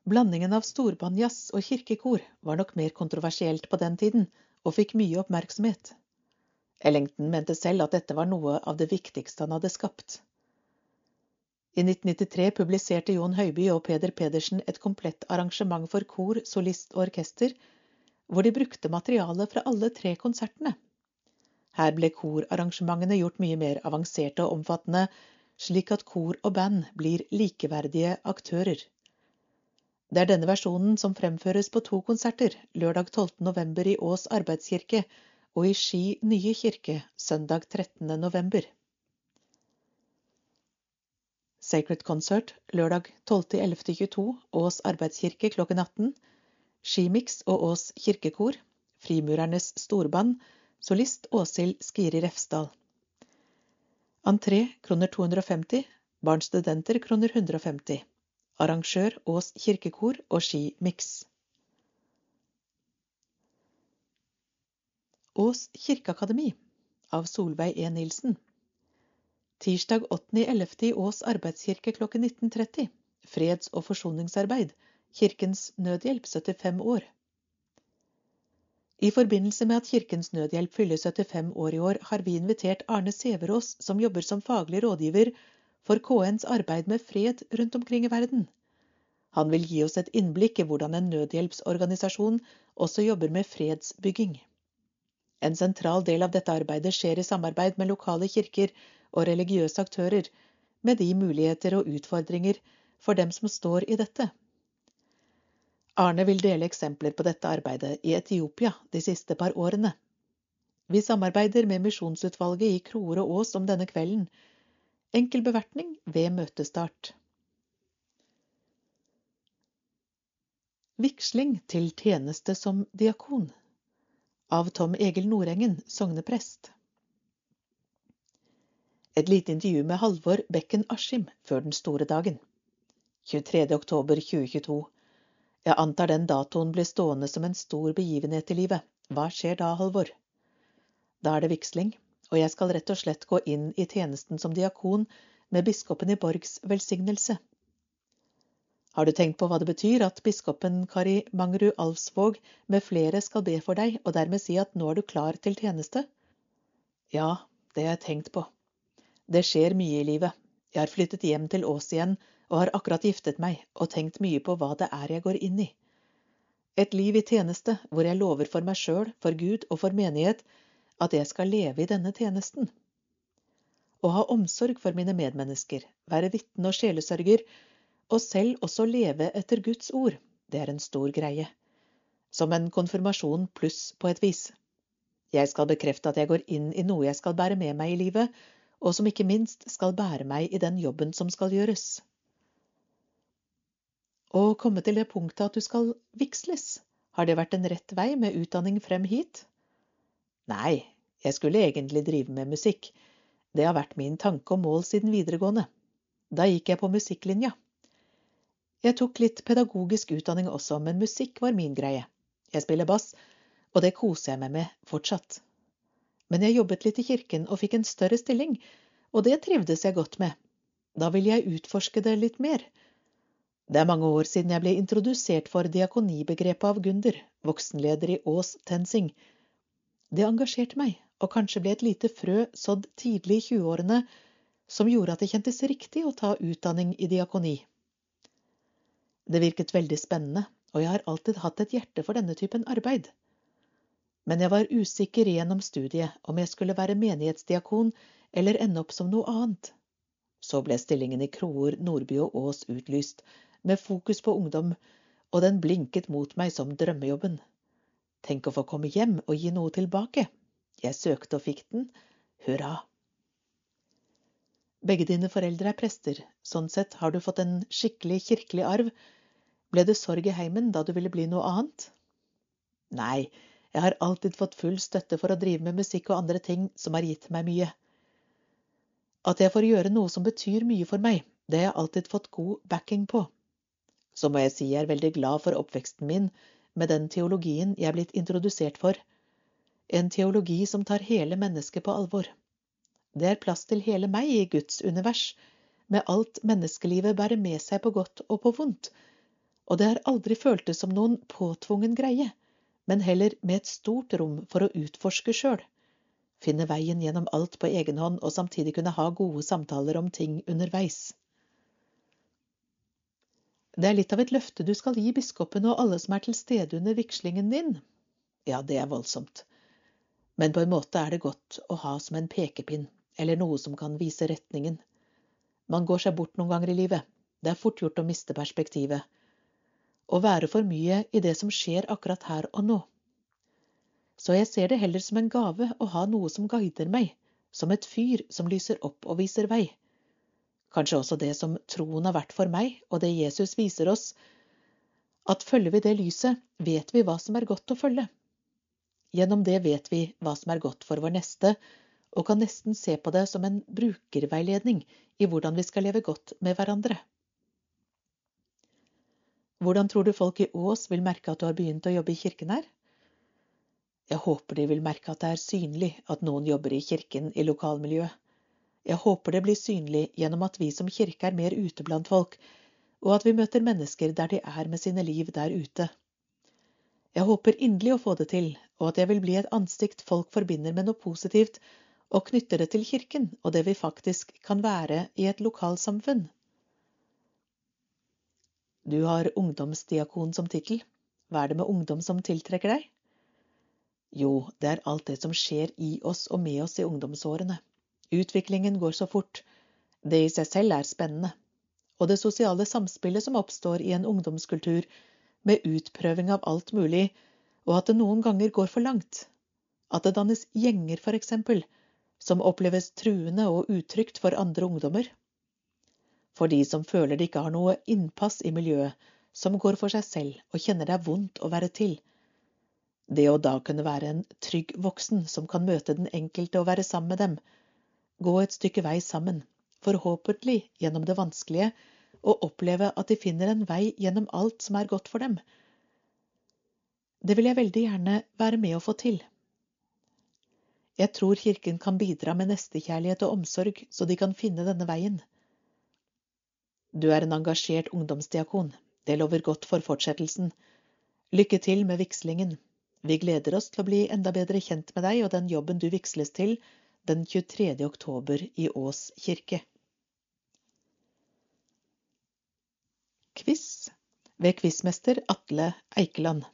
Blandingen av storbandjazz og kirkekor var nok mer kontroversielt på den tiden, og fikk mye oppmerksomhet. Ellington mente selv at dette var noe av det viktigste han hadde skapt. I 1993 publiserte Jon Høiby og Peder Pedersen et komplett arrangement for kor, solist og orkester, hvor de brukte materiale fra alle tre konsertene. Her ble korarrangementene gjort mye mer avanserte og omfattende, slik at kor og band blir likeverdige aktører. Det er denne versjonen som fremføres på to konserter, lørdag 12. november i Ås arbeidskirke og i Ski nye kirke søndag 13. november. Sacred Concert lørdag 12.11.22 Ås arbeidskirke klokken 18. Skimix og Ås kirkekor. Frimurernes storband. Solist Åshild Skiri Refsdal. Entré kroner 250. Barnstudenter kroner 150. Arrangør Ås kirkekor og Ski Mix. Ås kirkeakademi av Solveig E. Nilsen. Tirsdag 8.11. i Ås arbeidskirke klokken 19.30. Freds- og forsoningsarbeid. Kirkens Nødhjelp 75 år. I forbindelse med at Kirkens Nødhjelp fyller 75 år i år, har vi invitert Arne Sæverås, som jobber som faglig rådgiver for KNs arbeid med fred rundt omkring i verden. Han vil gi oss et innblikk i hvordan en nødhjelpsorganisasjon også jobber med fredsbygging. En sentral del av dette arbeidet skjer i samarbeid med lokale kirker og religiøse aktører, med de muligheter og utfordringer for dem som står i dette. Arne vil dele eksempler på dette arbeidet i Etiopia de siste par årene. Vi samarbeider med Misjonsutvalget i Kroer og Ås om denne kvelden. Enkel bevertning ved møtestart. Vigsling til tjeneste som diakon av Tom Egil Nordengen, sogneprest. Et lite intervju med Halvor Bekken Askim før den store dagen. 23. oktober 2022. Jeg antar den datoen blir stående som en stor begivenhet i livet. Hva skjer da, Halvor? Da er det vigsling, og jeg skal rett og slett gå inn i tjenesten som diakon med biskopen i Borgs velsignelse. Har du tenkt på hva det betyr at biskopen Kari Mangerud Alvsvåg med flere skal be for deg, og dermed si at nå er du klar til tjeneste? Ja, det har jeg tenkt på. Det skjer mye i livet. Jeg har flyttet hjem til Ås igjen og har akkurat giftet meg og tenkt mye på hva det er jeg går inn i. Et liv i tjeneste hvor jeg lover for meg sjøl, for Gud og for menighet at jeg skal leve i denne tjenesten. Å ha omsorg for mine medmennesker, være vitne og sjelesørger, og selv også leve etter Guds ord, det er en stor greie. Som en konfirmasjon pluss på et vis. Jeg skal bekrefte at jeg går inn i noe jeg skal bære med meg i livet, og som ikke minst skal bære meg i den jobben som skal gjøres. Å komme til det punktet at du skal vigsles, har det vært en rett vei med utdanning frem hit? Nei, jeg skulle egentlig drive med musikk. Det har vært min tanke og mål siden videregående. Da gikk jeg på musikklinja. Jeg tok litt pedagogisk utdanning også, men musikk var min greie. Jeg spiller bass, og det koser jeg meg med fortsatt men jeg jobbet litt i kirken og fikk en større stilling, og det trivdes jeg godt med. Da ville jeg utforske det litt mer. Det er mange år siden jeg ble introdusert for diakonibegrepet av Gunder, voksenleder i Ås Tensing. Det engasjerte meg, og kanskje ble et lite frø sådd tidlig i 20-årene som gjorde at det kjentes riktig å ta utdanning i diakoni. Det virket veldig spennende, og jeg har alltid hatt et hjerte for denne typen arbeid men jeg var usikker gjennom studiet om jeg skulle være menighetsdiakon eller ende opp som noe annet. Så ble stillingen i Kroer, Nordby og Ås utlyst, med fokus på ungdom, og den blinket mot meg som drømmejobben. Tenk å få komme hjem og gi noe tilbake. Jeg søkte og fikk den. Hurra. Begge dine foreldre er prester, sånn sett har du fått en skikkelig kirkelig arv. Ble det sorg i heimen da du ville bli noe annet? Nei, jeg har alltid fått full støtte for å drive med musikk og andre ting som har gitt meg mye. At jeg får gjøre noe som betyr mye for meg, det har jeg alltid fått god backing på. Så må jeg si jeg er veldig glad for oppveksten min med den teologien jeg er blitt introdusert for. En teologi som tar hele mennesket på alvor. Det er plass til hele meg i Guds univers, med alt menneskelivet bærer med seg på godt og på vondt, og det har aldri føltes som noen påtvungen greie men heller med et stort rom for å utforske sjøl. Finne veien gjennom alt på egen hånd og samtidig kunne ha gode samtaler om ting underveis. Det er litt av et løfte du skal gi biskopen og alle som er til stede under vigslingen din. Ja, det er voldsomt. Men på en måte er det godt å ha som en pekepinn, eller noe som kan vise retningen. Man går seg bort noen ganger i livet. Det er fort gjort å miste perspektivet Å være for mye i det som skjer akkurat her og nå. Så jeg ser det heller som en gave å ha noe som guider meg, som et fyr som lyser opp og viser vei. Kanskje også det som troen har vært for meg, og det Jesus viser oss, at følger vi det lyset, vet vi hva som er godt å følge. Gjennom det vet vi hva som er godt for vår neste, og kan nesten se på det som en brukerveiledning i hvordan vi skal leve godt med hverandre. Hvordan tror du folk i Ås vil merke at du har begynt å jobbe i kirken her? Jeg håper de vil merke at det er synlig at noen jobber i kirken i lokalmiljøet. Jeg håper det blir synlig gjennom at vi som kirke er mer ute blant folk, og at vi møter mennesker der de er med sine liv der ute. Jeg håper inderlig å få det til, og at jeg vil bli et ansikt folk forbinder med noe positivt, og knytter det til kirken og det vi faktisk kan være i et lokalsamfunn. Du har ungdomsdiakon som tittel. Hva er det med ungdom som tiltrekker deg? Jo, det er alt det som skjer i oss og med oss i ungdomsårene. Utviklingen går så fort. Det i seg selv er spennende. Og det sosiale samspillet som oppstår i en ungdomskultur, med utprøving av alt mulig, og at det noen ganger går for langt. At det dannes gjenger, for eksempel, som oppleves truende og utrygt for andre ungdommer. For de som føler de ikke har noe innpass i miljøet, som går for seg selv og kjenner det er vondt å være til. Det å da kunne være en trygg voksen som kan møte den enkelte og være sammen med dem, gå et stykke vei sammen, forhåpentlig gjennom det vanskelige, og oppleve at de finner en vei gjennom alt som er godt for dem. Det vil jeg veldig gjerne være med å få til. Jeg tror Kirken kan bidra med nestekjærlighet og omsorg, så de kan finne denne veien. Du er en engasjert ungdomsdiakon. Det lover godt for fortsettelsen. Lykke til med vigslingen. Vi gleder oss til å bli enda bedre kjent med deg og den jobben du vigsles til den 23. oktober i Ås kirke. Quiz ved quizmester Atle Eikeland.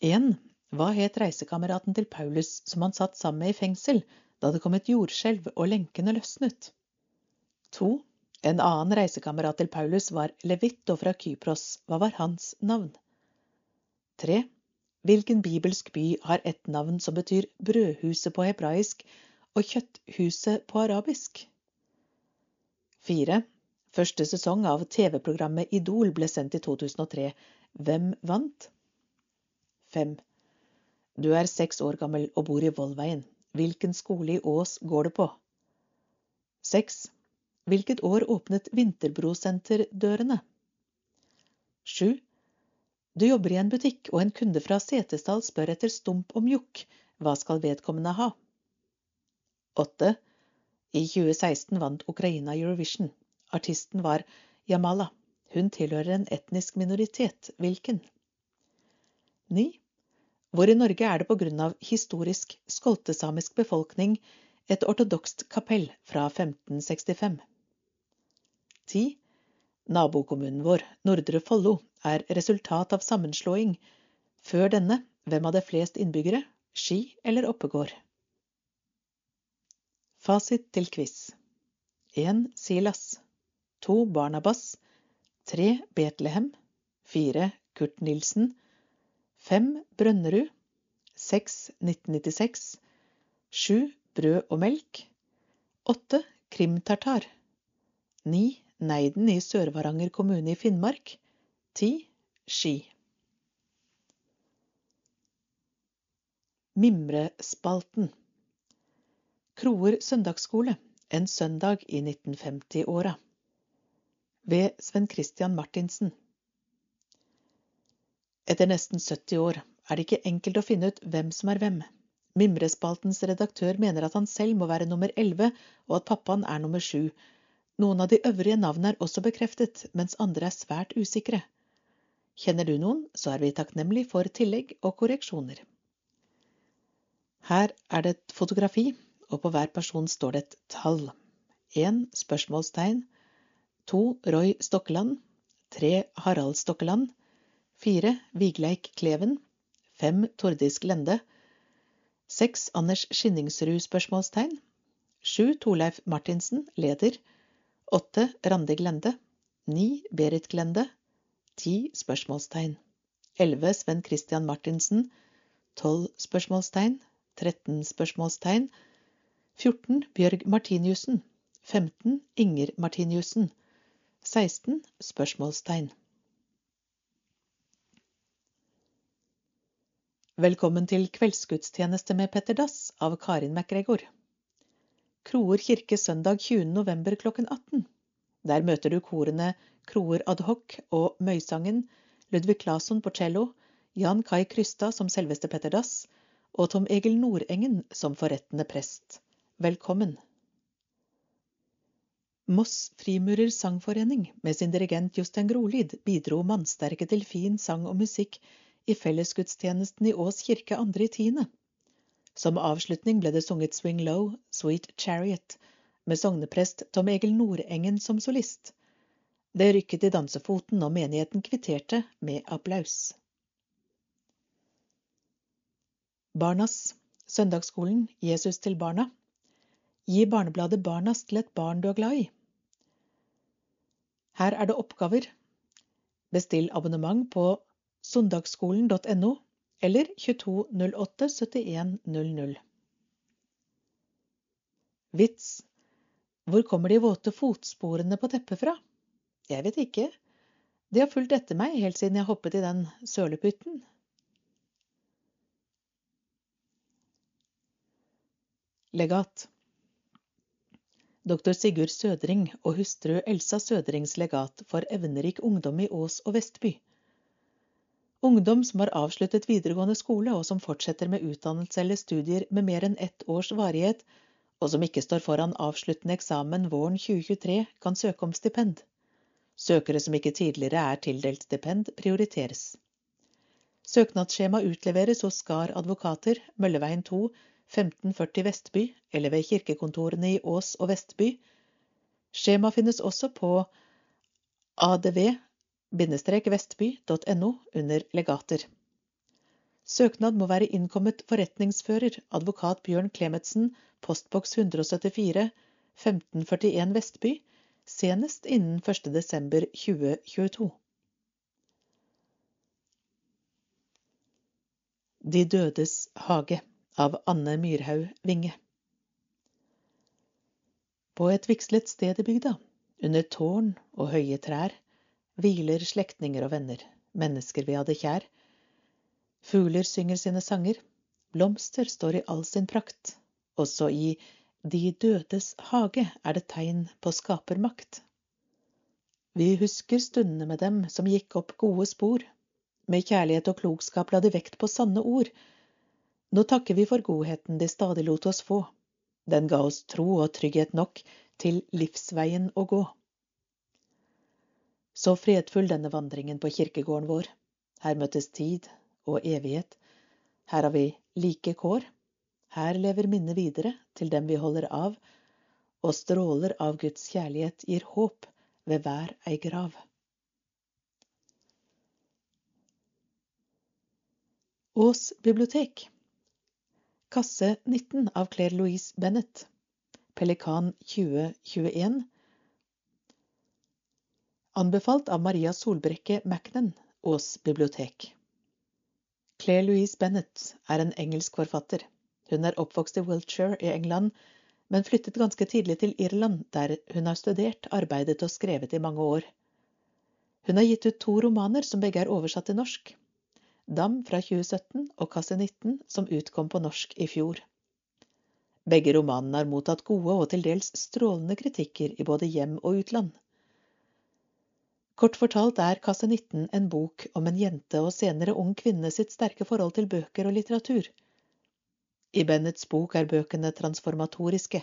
1. Hva het reisekameraten til Paulus som han satt sammen med i fengsel da det kom et jordskjelv og lenkene løsnet? 2. En annen reisekamerat til Paulus var Levitto fra Kypros. Hva var hans navn? 3. Hvilken bibelsk by har et navn som betyr brødhuset på hebraisk og kjøtthuset på arabisk? 4. Første sesong av TV-programmet Idol ble sendt i 2003. Hvem vant? 5. Du er seks år gammel og bor i Vollveien. Hvilken skole i Ås går du på? Seks. Hvilket år åpnet Vinterbrosenter dørene? Sju. Du jobber i en butikk, og en kunde fra Setesdal spør etter stump og mjukk. Hva skal vedkommende ha? Åtte. I 2016 vant Ukraina Eurovision. Artisten var Jamala. Hun tilhører en etnisk minoritet. Hvilken? Ni hvor i Norge er det på grunn av historisk skoltesamisk befolkning et ortodokst kapell fra 1565. 10. Nabokommunen vår, Nordre Follo, er resultat av sammenslåing. Før denne, hvem hadde flest innbyggere, Ski eller Oppegård? Fasit til quiz. 1. Silas. 2. Barnabas. 3. Betlehem. 4. Kurt Nilsen. 5. Brønnerud. 6. 1996. 7. Brød og melk. 8. Krimtartar. 9. Neiden i Sør-Varanger kommune i Finnmark. 10. Ski. Mimrespalten. Kroer søndagsskole. En søndag i 1950-åra. Ved Sven Christian Martinsen. Etter nesten 70 år er det ikke enkelt å finne ut hvem som er hvem. Mimrespaltens redaktør mener at han selv må være nummer 11, og at pappaen er nummer 7. Noen av de øvrige navnene er også bekreftet, mens andre er svært usikre. Kjenner du noen, så er vi takknemlig for tillegg og korreksjoner. Her er det et fotografi, og på hver person står det et tall. 1. Spørsmålstegn. 2. Roy Stokkeland. 3. Harald Stokkeland. Fire Vigleik Kleven. Fem Tordis Glende. Seks Anders Skinningsrud? spørsmålstegn. Sju Torleif Martinsen, leder. Åtte Randi Glende. Ni Berit Glende. 10 spørsmålstegn. 11 Sven Christian Martinsen. 12 spørsmålstegn. 13 spørsmålstegn. 14 Bjørg Martiniussen. 15 Inger Martiniussen. 16 spørsmålstegn. Velkommen til kveldsgudstjeneste med Petter Dass av Karin MacGregor. Kroer kirke søndag 20. november klokken 18. Der møter du korene Kroer Adhoc og Møysangen, Ludvig Claesson på cello, Jan Kai Krystad som selveste Petter Dass og Tom Egil Nordengen som forrettende prest. Velkommen. Moss Frimurer Sangforening med sin dirigent Jostein Grolid bidro mannsterke til fin sang og musikk i fellesgudstjenesten i Ås kirke andre i tiende. Som avslutning ble det sunget Swing Low, Sweet Chariot, med sogneprest Tom Egil Nordengen som solist. Det rykket i dansefoten, og menigheten kvitterte med applaus. Barnas Søndagsskolen Jesus til barna. Gi barnebladet Barnas til et barn du er glad i. Her er det oppgaver. Bestill abonnement på søndagsskolen.no eller 2208 7100. Vits Hvor kommer de våte fotsporene på teppet fra? Jeg vet ikke. De har fulgt etter meg helt siden jeg hoppet i den sølepytten. Legat Doktor Sigurd Sødring og hustru Elsa Sødrings legat for evnerik ungdom i Ås og Vestby. Ungdom som har avsluttet videregående skole og som fortsetter med utdannelse eller studier med mer enn ett års varighet, og som ikke står foran avsluttende eksamen våren 2023, kan søke om stipend. Søkere som ikke tidligere er tildelt stipend, prioriteres. Søknadsskjema utleveres hos Skar advokater, Mølleveien 2, 1540 Vestby, eller ved kirkekontorene i Ås og Vestby. Skjema finnes også på adv vestby.no under legater. Søknad må være innkommet forretningsfører, advokat Bjørn Klemetsen, postboks 174, 1541 Vestby, senest innen 1. desember 2022. De dødes hage av Anne Myrhaug Winge. På et vigslet sted i bygda, under tårn og høye trær, hviler slektninger og venner, mennesker vi hadde kjær. Fugler synger sine sanger, blomster står i all sin prakt, også i De dødes hage er det tegn på skapermakt. Vi husker stundene med dem som gikk opp gode spor. Med kjærlighet og klokskap la de vekt på sanne ord. Nå takker vi for godheten de stadig lot oss få. Den ga oss tro og trygghet nok til livsveien å gå. Så fredfull denne vandringen på kirkegården vår. Her møttes tid og evighet. Her har vi like kår. Her lever minnet videre til dem vi holder av, og stråler av Guds kjærlighet gir håp ved hver ei grav. Ås bibliotek Kasse 19 av Claire Louise Bennett Pelikan 2021 Anbefalt av Maria Solbrekke Macnan, Ås bibliotek. Claire Louise Bennett er en engelsk forfatter. Hun er oppvokst i Wiltshire i England, men flyttet ganske tidlig til Irland, der hun har studert, arbeidet og skrevet i mange år. Hun har gitt ut to romaner som begge er oversatt til norsk. Dam fra 2017 og Kasse 19, som utkom på norsk i fjor. Begge romanene har mottatt gode og til dels strålende kritikker i både hjem og utland. Kort fortalt er Kasse 19 en bok om en jente og senere ung kvinne sitt sterke forhold til bøker og litteratur. I Bennets bok er bøkene transformatoriske.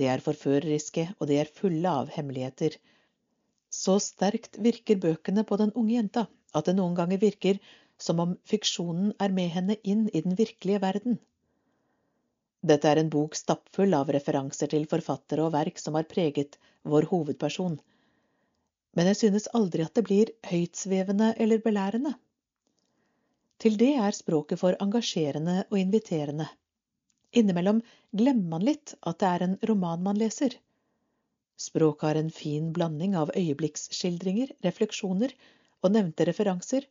De er forføreriske, og de er fulle av hemmeligheter. Så sterkt virker bøkene på den unge jenta at det noen ganger virker som om fiksjonen er med henne inn i den virkelige verden. Dette er en bok stappfull av referanser til forfattere og verk som har preget vår hovedperson, men jeg synes aldri at det blir høytsvevende eller belærende. Til det er språket for engasjerende og inviterende. Innimellom glemmer man litt at det er en roman man leser. Språket har en fin blanding av øyeblikksskildringer, refleksjoner og nevnte referanser,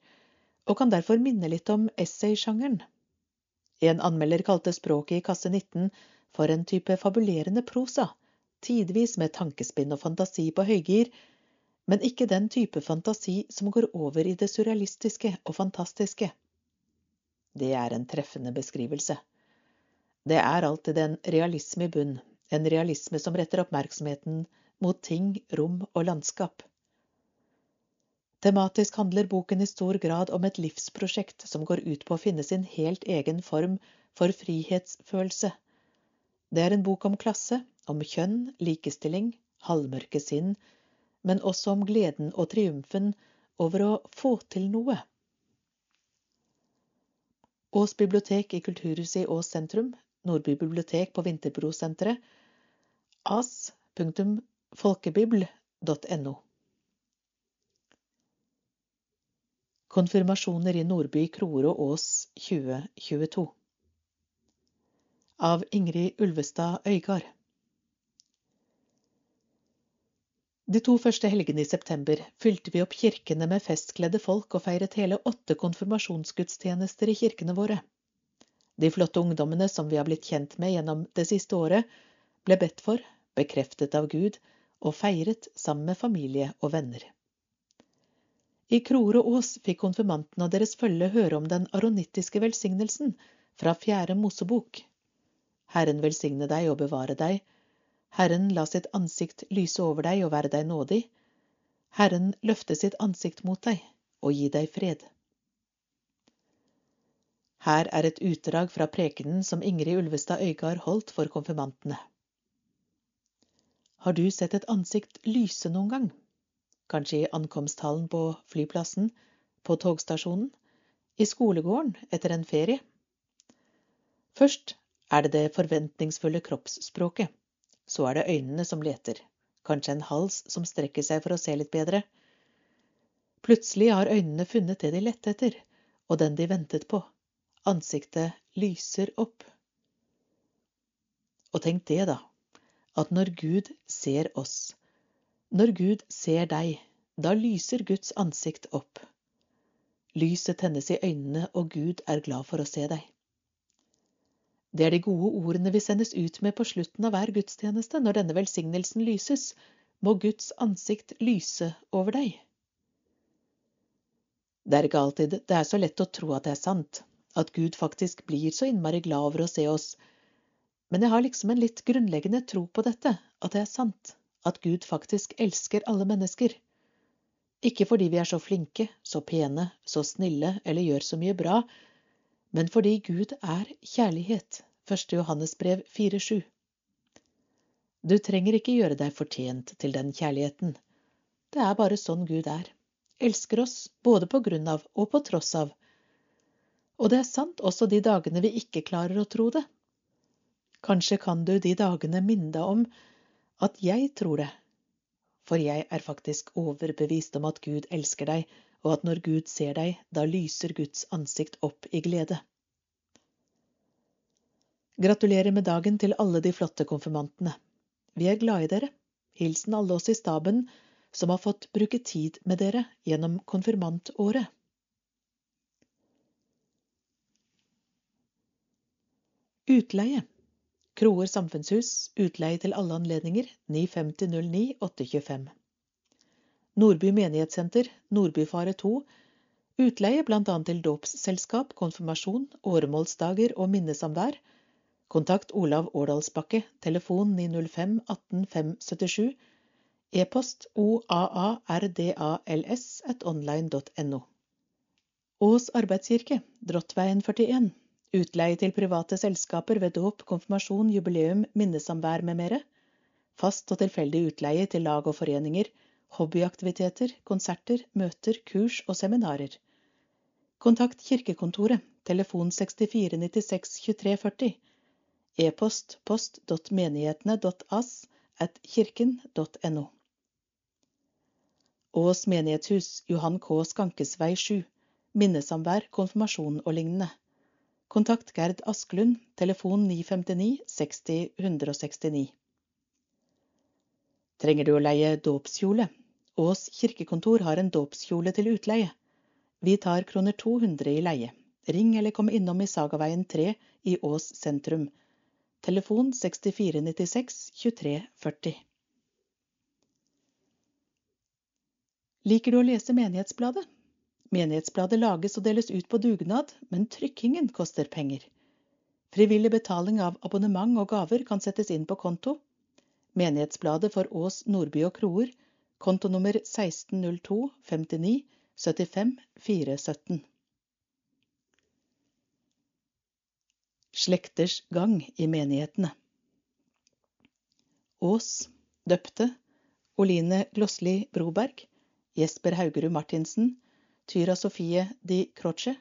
og kan derfor minne litt om essaysjangeren. En anmelder kalte språket i kasse 19 for en type fabulerende prosa, tidvis med tankespinn og fantasi på høygir, men ikke den type fantasi som går over i det surrealistiske og fantastiske. Det er en treffende beskrivelse. Det er alltid en realisme i bunn, en realisme som retter oppmerksomheten mot ting, rom og landskap. Tematisk handler boken i stor grad om et livsprosjekt som går ut på å finne sin helt egen form for frihetsfølelse. Det er en bok om klasse, om kjønn, likestilling, halvmørke sinn, men også om gleden og triumfen over å få til noe. Ås bibliotek i Kulturhuset i Ås sentrum, Nordby bibliotek på Vinterbrosenteret, as.folkebibl.no. Konfirmasjoner i Nordby, Kroer og Ås 2022 Av Ingrid Ulvestad Øygard De to første helgene i september fylte vi opp kirkene med festkledde folk og feiret hele åtte konfirmasjonsgudstjenester i kirkene våre. De flotte ungdommene som vi har blitt kjent med gjennom det siste året, ble bedt for, bekreftet av Gud og feiret sammen med familie og venner. I Kroer og Ås fikk konfirmantene og deres følge høre om den aronittiske velsignelsen fra Fjerde Mosebok. Herren velsigne deg og bevare deg. Herren la sitt ansikt lyse over deg og være deg nådig. Herren løfte sitt ansikt mot deg og gi deg fred. Her er et utdrag fra prekenen som Ingrid Ulvestad Øygard holdt for konfirmantene. Har du sett et ansikt lyse noen gang? kanskje i ankomsthallen på flyplassen, på togstasjonen, i skolegården etter en ferie. Først er det det forventningsfulle kroppsspråket, så er det øynene som leter, kanskje en hals som strekker seg for å se litt bedre. Plutselig har øynene funnet det de lette etter, og den de ventet på. Ansiktet lyser opp. Og tenk det, da, at når Gud ser oss, når Gud ser deg, da lyser Guds ansikt opp. Lyset tennes i øynene, og Gud er glad for å se deg. Det er de gode ordene vi sendes ut med på slutten av hver gudstjeneste. Når denne velsignelsen lyses, må Guds ansikt lyse over deg. Det er ikke alltid det er så lett å tro at det er sant, at Gud faktisk blir så innmari glad over å se oss, men jeg har liksom en litt grunnleggende tro på dette, at det er sant at Gud faktisk elsker alle mennesker. Ikke fordi vi er så flinke, så pene, så snille eller gjør så mye bra, men fordi Gud er kjærlighet. 1. Johannes brev 4,7. Du trenger ikke gjøre deg fortjent til den kjærligheten. Det er bare sånn Gud er. Elsker oss både på grunn av og på tross av. Og det er sant også de dagene vi ikke klarer å tro det. Kanskje kan du de dagene minne deg om at jeg tror det. For jeg er faktisk overbevist om at Gud elsker deg, og at når Gud ser deg, da lyser Guds ansikt opp i glede. Gratulerer med dagen til alle de flotte konfirmantene. Vi er glad i dere. Hilsen alle oss i staben som har fått bruke tid med dere gjennom konfirmantåret. Utleie Kroer samfunnshus, utleie til alle anledninger, 95009 825. Nordby menighetssenter, Nordbyfare 2, utleie bl.a. til dåpsselskap, konfirmasjon, åremålsdager og minnesamvær. Kontakt Olav Årdalsbakke, telefon 905 18 577, e-post oaardals at online.no. Ås arbeidskirke, Drottveien 41. Utleie til private selskaper ved dåp, konfirmasjon, jubileum, minnesamvær med mere. Fast og tilfeldig utleie til lag og foreninger. Hobbyaktiviteter, konserter, møter, kurs og seminarer. Kontakt Kirkekontoret. Telefon 64 96 23 40. E-post post.menighetene.as at kirken.no. Ås menighetshus, Johan K. Skankesvei 7. Minnesamvær, konfirmasjon og lignende. Kontakt Gerd Asklund, telefon 959 60 169. Trenger du å leie dåpskjole? Ås kirkekontor har en dåpskjole til utleie. Vi tar kroner 200 i leie. Ring eller kom innom i Sagaveien 3 i Ås sentrum. Telefon 6496 2340. Liker du å lese Menighetsbladet? Menighetsbladet lages og deles ut på dugnad, men trykkingen koster penger. Frivillig betaling av abonnement og gaver kan settes inn på konto. Menighetsbladet for Ås, Nordby og Kroer, konto nummer 1602 59 75 417. Slekters gang i menighetene. Ås døpte Oline Glossli Broberg, Jesper Haugerud Martinsen, Tyra Sofie Di Croce,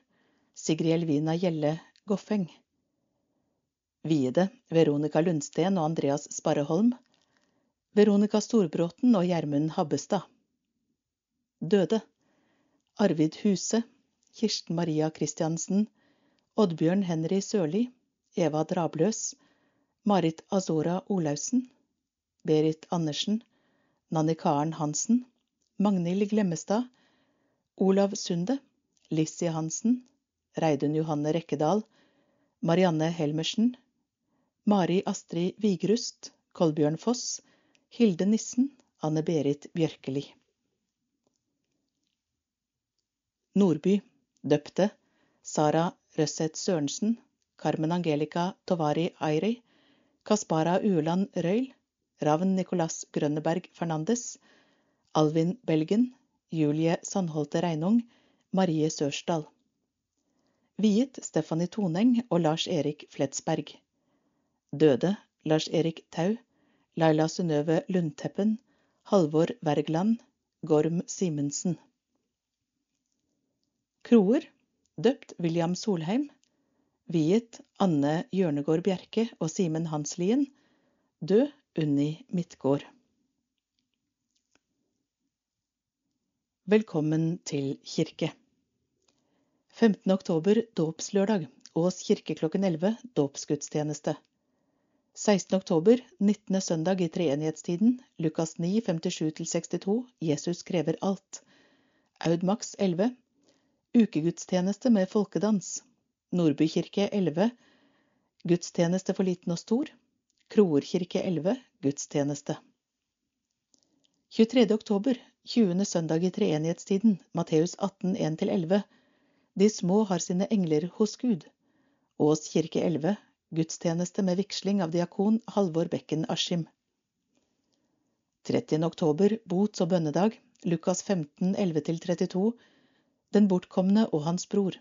Sigrid Elvina Gjelle Goffeng. Viede Veronica Lundsten og Andreas Sparreholm. Veronica Storbråten og Gjermund Habbestad. Døde Arvid Huse, Kirsten Maria Christiansen, Oddbjørn Henry Sørli, Eva Drabløs, Marit Azora Olaussen, Berit Andersen, Nanni Karen Hansen, Magnhild Glemmestad, Olav Sunde, Lissi Hansen, Reidun Johanne Rekkedal, Marianne Helmersen, Mari Astrid Vigrust, Kolbjørn Foss, Hilde Nissen, Anne Berit Bjørkeli. Nordby, døpte, Sara Røseth Sørensen, Carmen Angelica Tovari Airi, Kaspara Ueland Røyl, Ravn Nicolas Grønneberg Fernandes, Alvin Belgen, Julie Sandholte Reinung, Marie Sørsdal. Viet Stefanie Toneng og Lars Erik Fletsberg. Døde Lars Erik Tau, Laila Synnøve Lundteppen, Halvor Wergeland, Gorm Simensen. Kroer, døpt William Solheim. Viet Anne Hjørnegård Bjerke og Simen Hanslien. Død Unni Midtgård. Velkommen til kirke. 15. oktober dåpslørdag. Ås kirke klokken 11. Dåpsgudstjeneste. 16. oktober, 19. søndag i treenighetstiden. Lukas 9, 57-62. Jesus krever alt. Aud Max 11. Ukegudstjeneste med folkedans. Nordby kirke 11. Gudstjeneste for liten og stor. Kroer kirke 11. Gudstjeneste. 23. oktober, 20. søndag i treenighetstiden, Matteus 18, 1-11. De små har sine engler hos Gud. Ås kirke 11, gudstjeneste med vigsling av diakon Halvor Bekken Askim. 30. oktober, bots- og bønnedag, Lukas 15, 11-32. Den bortkomne og hans bror.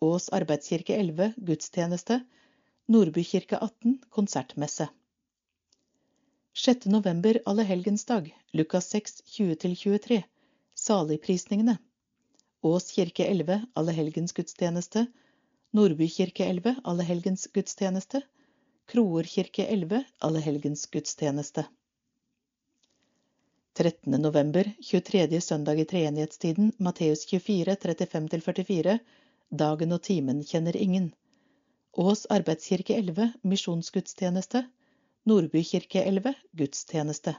Ås arbeidskirke 11, gudstjeneste. Nordby kirke 18, konsertmesse. 6. november allehelgensdag, Lukas 6, 20-23, Saligprisningene. Ås kirke 11, allehelgensgudstjeneste. Nordby kirke 11, allehelgensgudstjeneste. Kroer kirke 11, allehelgensgudstjeneste. 13. november, 23. søndag i treenighetstiden, Matteus 24, 35-44, dagen og timen kjenner ingen. Ås arbeidskirke 11, misjonsgudstjeneste. Nordby kirke 11, gudstjeneste.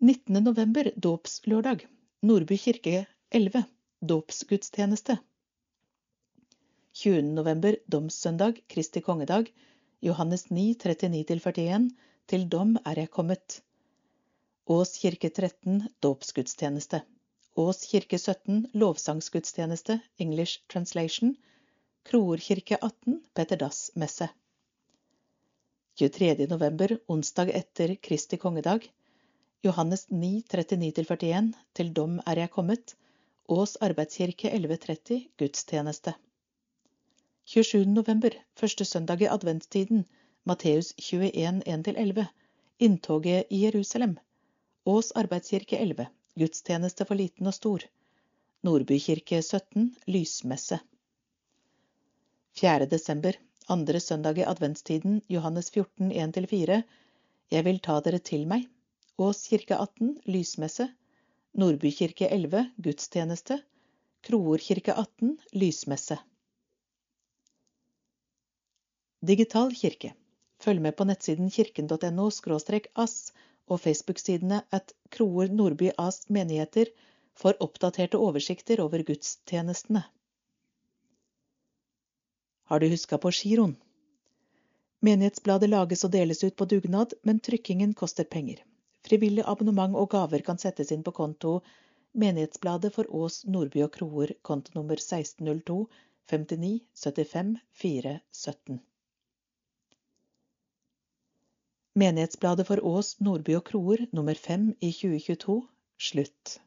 19. november, dåpslørdag. Nordby kirke 11, dåpsgudstjeneste. 20. november, domssøndag, Kristi kongedag. Johannes 9, 39-41. Til dom er jeg kommet. Ås kirke 13, dåpsgudstjeneste. Ås kirke 17, lovsangsgudstjeneste, English translation. Kroer kirke 18, Peter Dass messe. 23. november, onsdag etter Kristi kongedag. Johannes 9, 39-41, til dom er jeg kommet. Ås arbeidskirke 11.30, gudstjeneste. 27. november, første søndag i adventstiden, Matteus 21, 1-11, inntoget i Jerusalem. Ås arbeidskirke 11, gudstjeneste for liten og stor. Nordby kirke 17, lysmesse. 4. desember, andre søndag i adventstiden, Johannes 14, 1-4. Jeg vil ta dere til meg. Ås kirke 18, lysmesse. Nordby kirke 11, gudstjeneste. Kroer kirke 18, lysmesse. Digital kirke. følg med på nettsiden kirken.no ass og Facebook-sidene at Kroer Nordby As menigheter for oppdaterte oversikter over gudstjenestene. Har du huska på giroen? Menighetsbladet lages og deles ut på dugnad, men trykkingen koster penger. Frivillig abonnement og gaver kan settes inn på konto Menighetsbladet for Ås, Nordby og Kroer, kontonummer 1602 59 75 417. Menighetsbladet for Ås, Nordby og Kroer nummer 5 i 2022 slutt.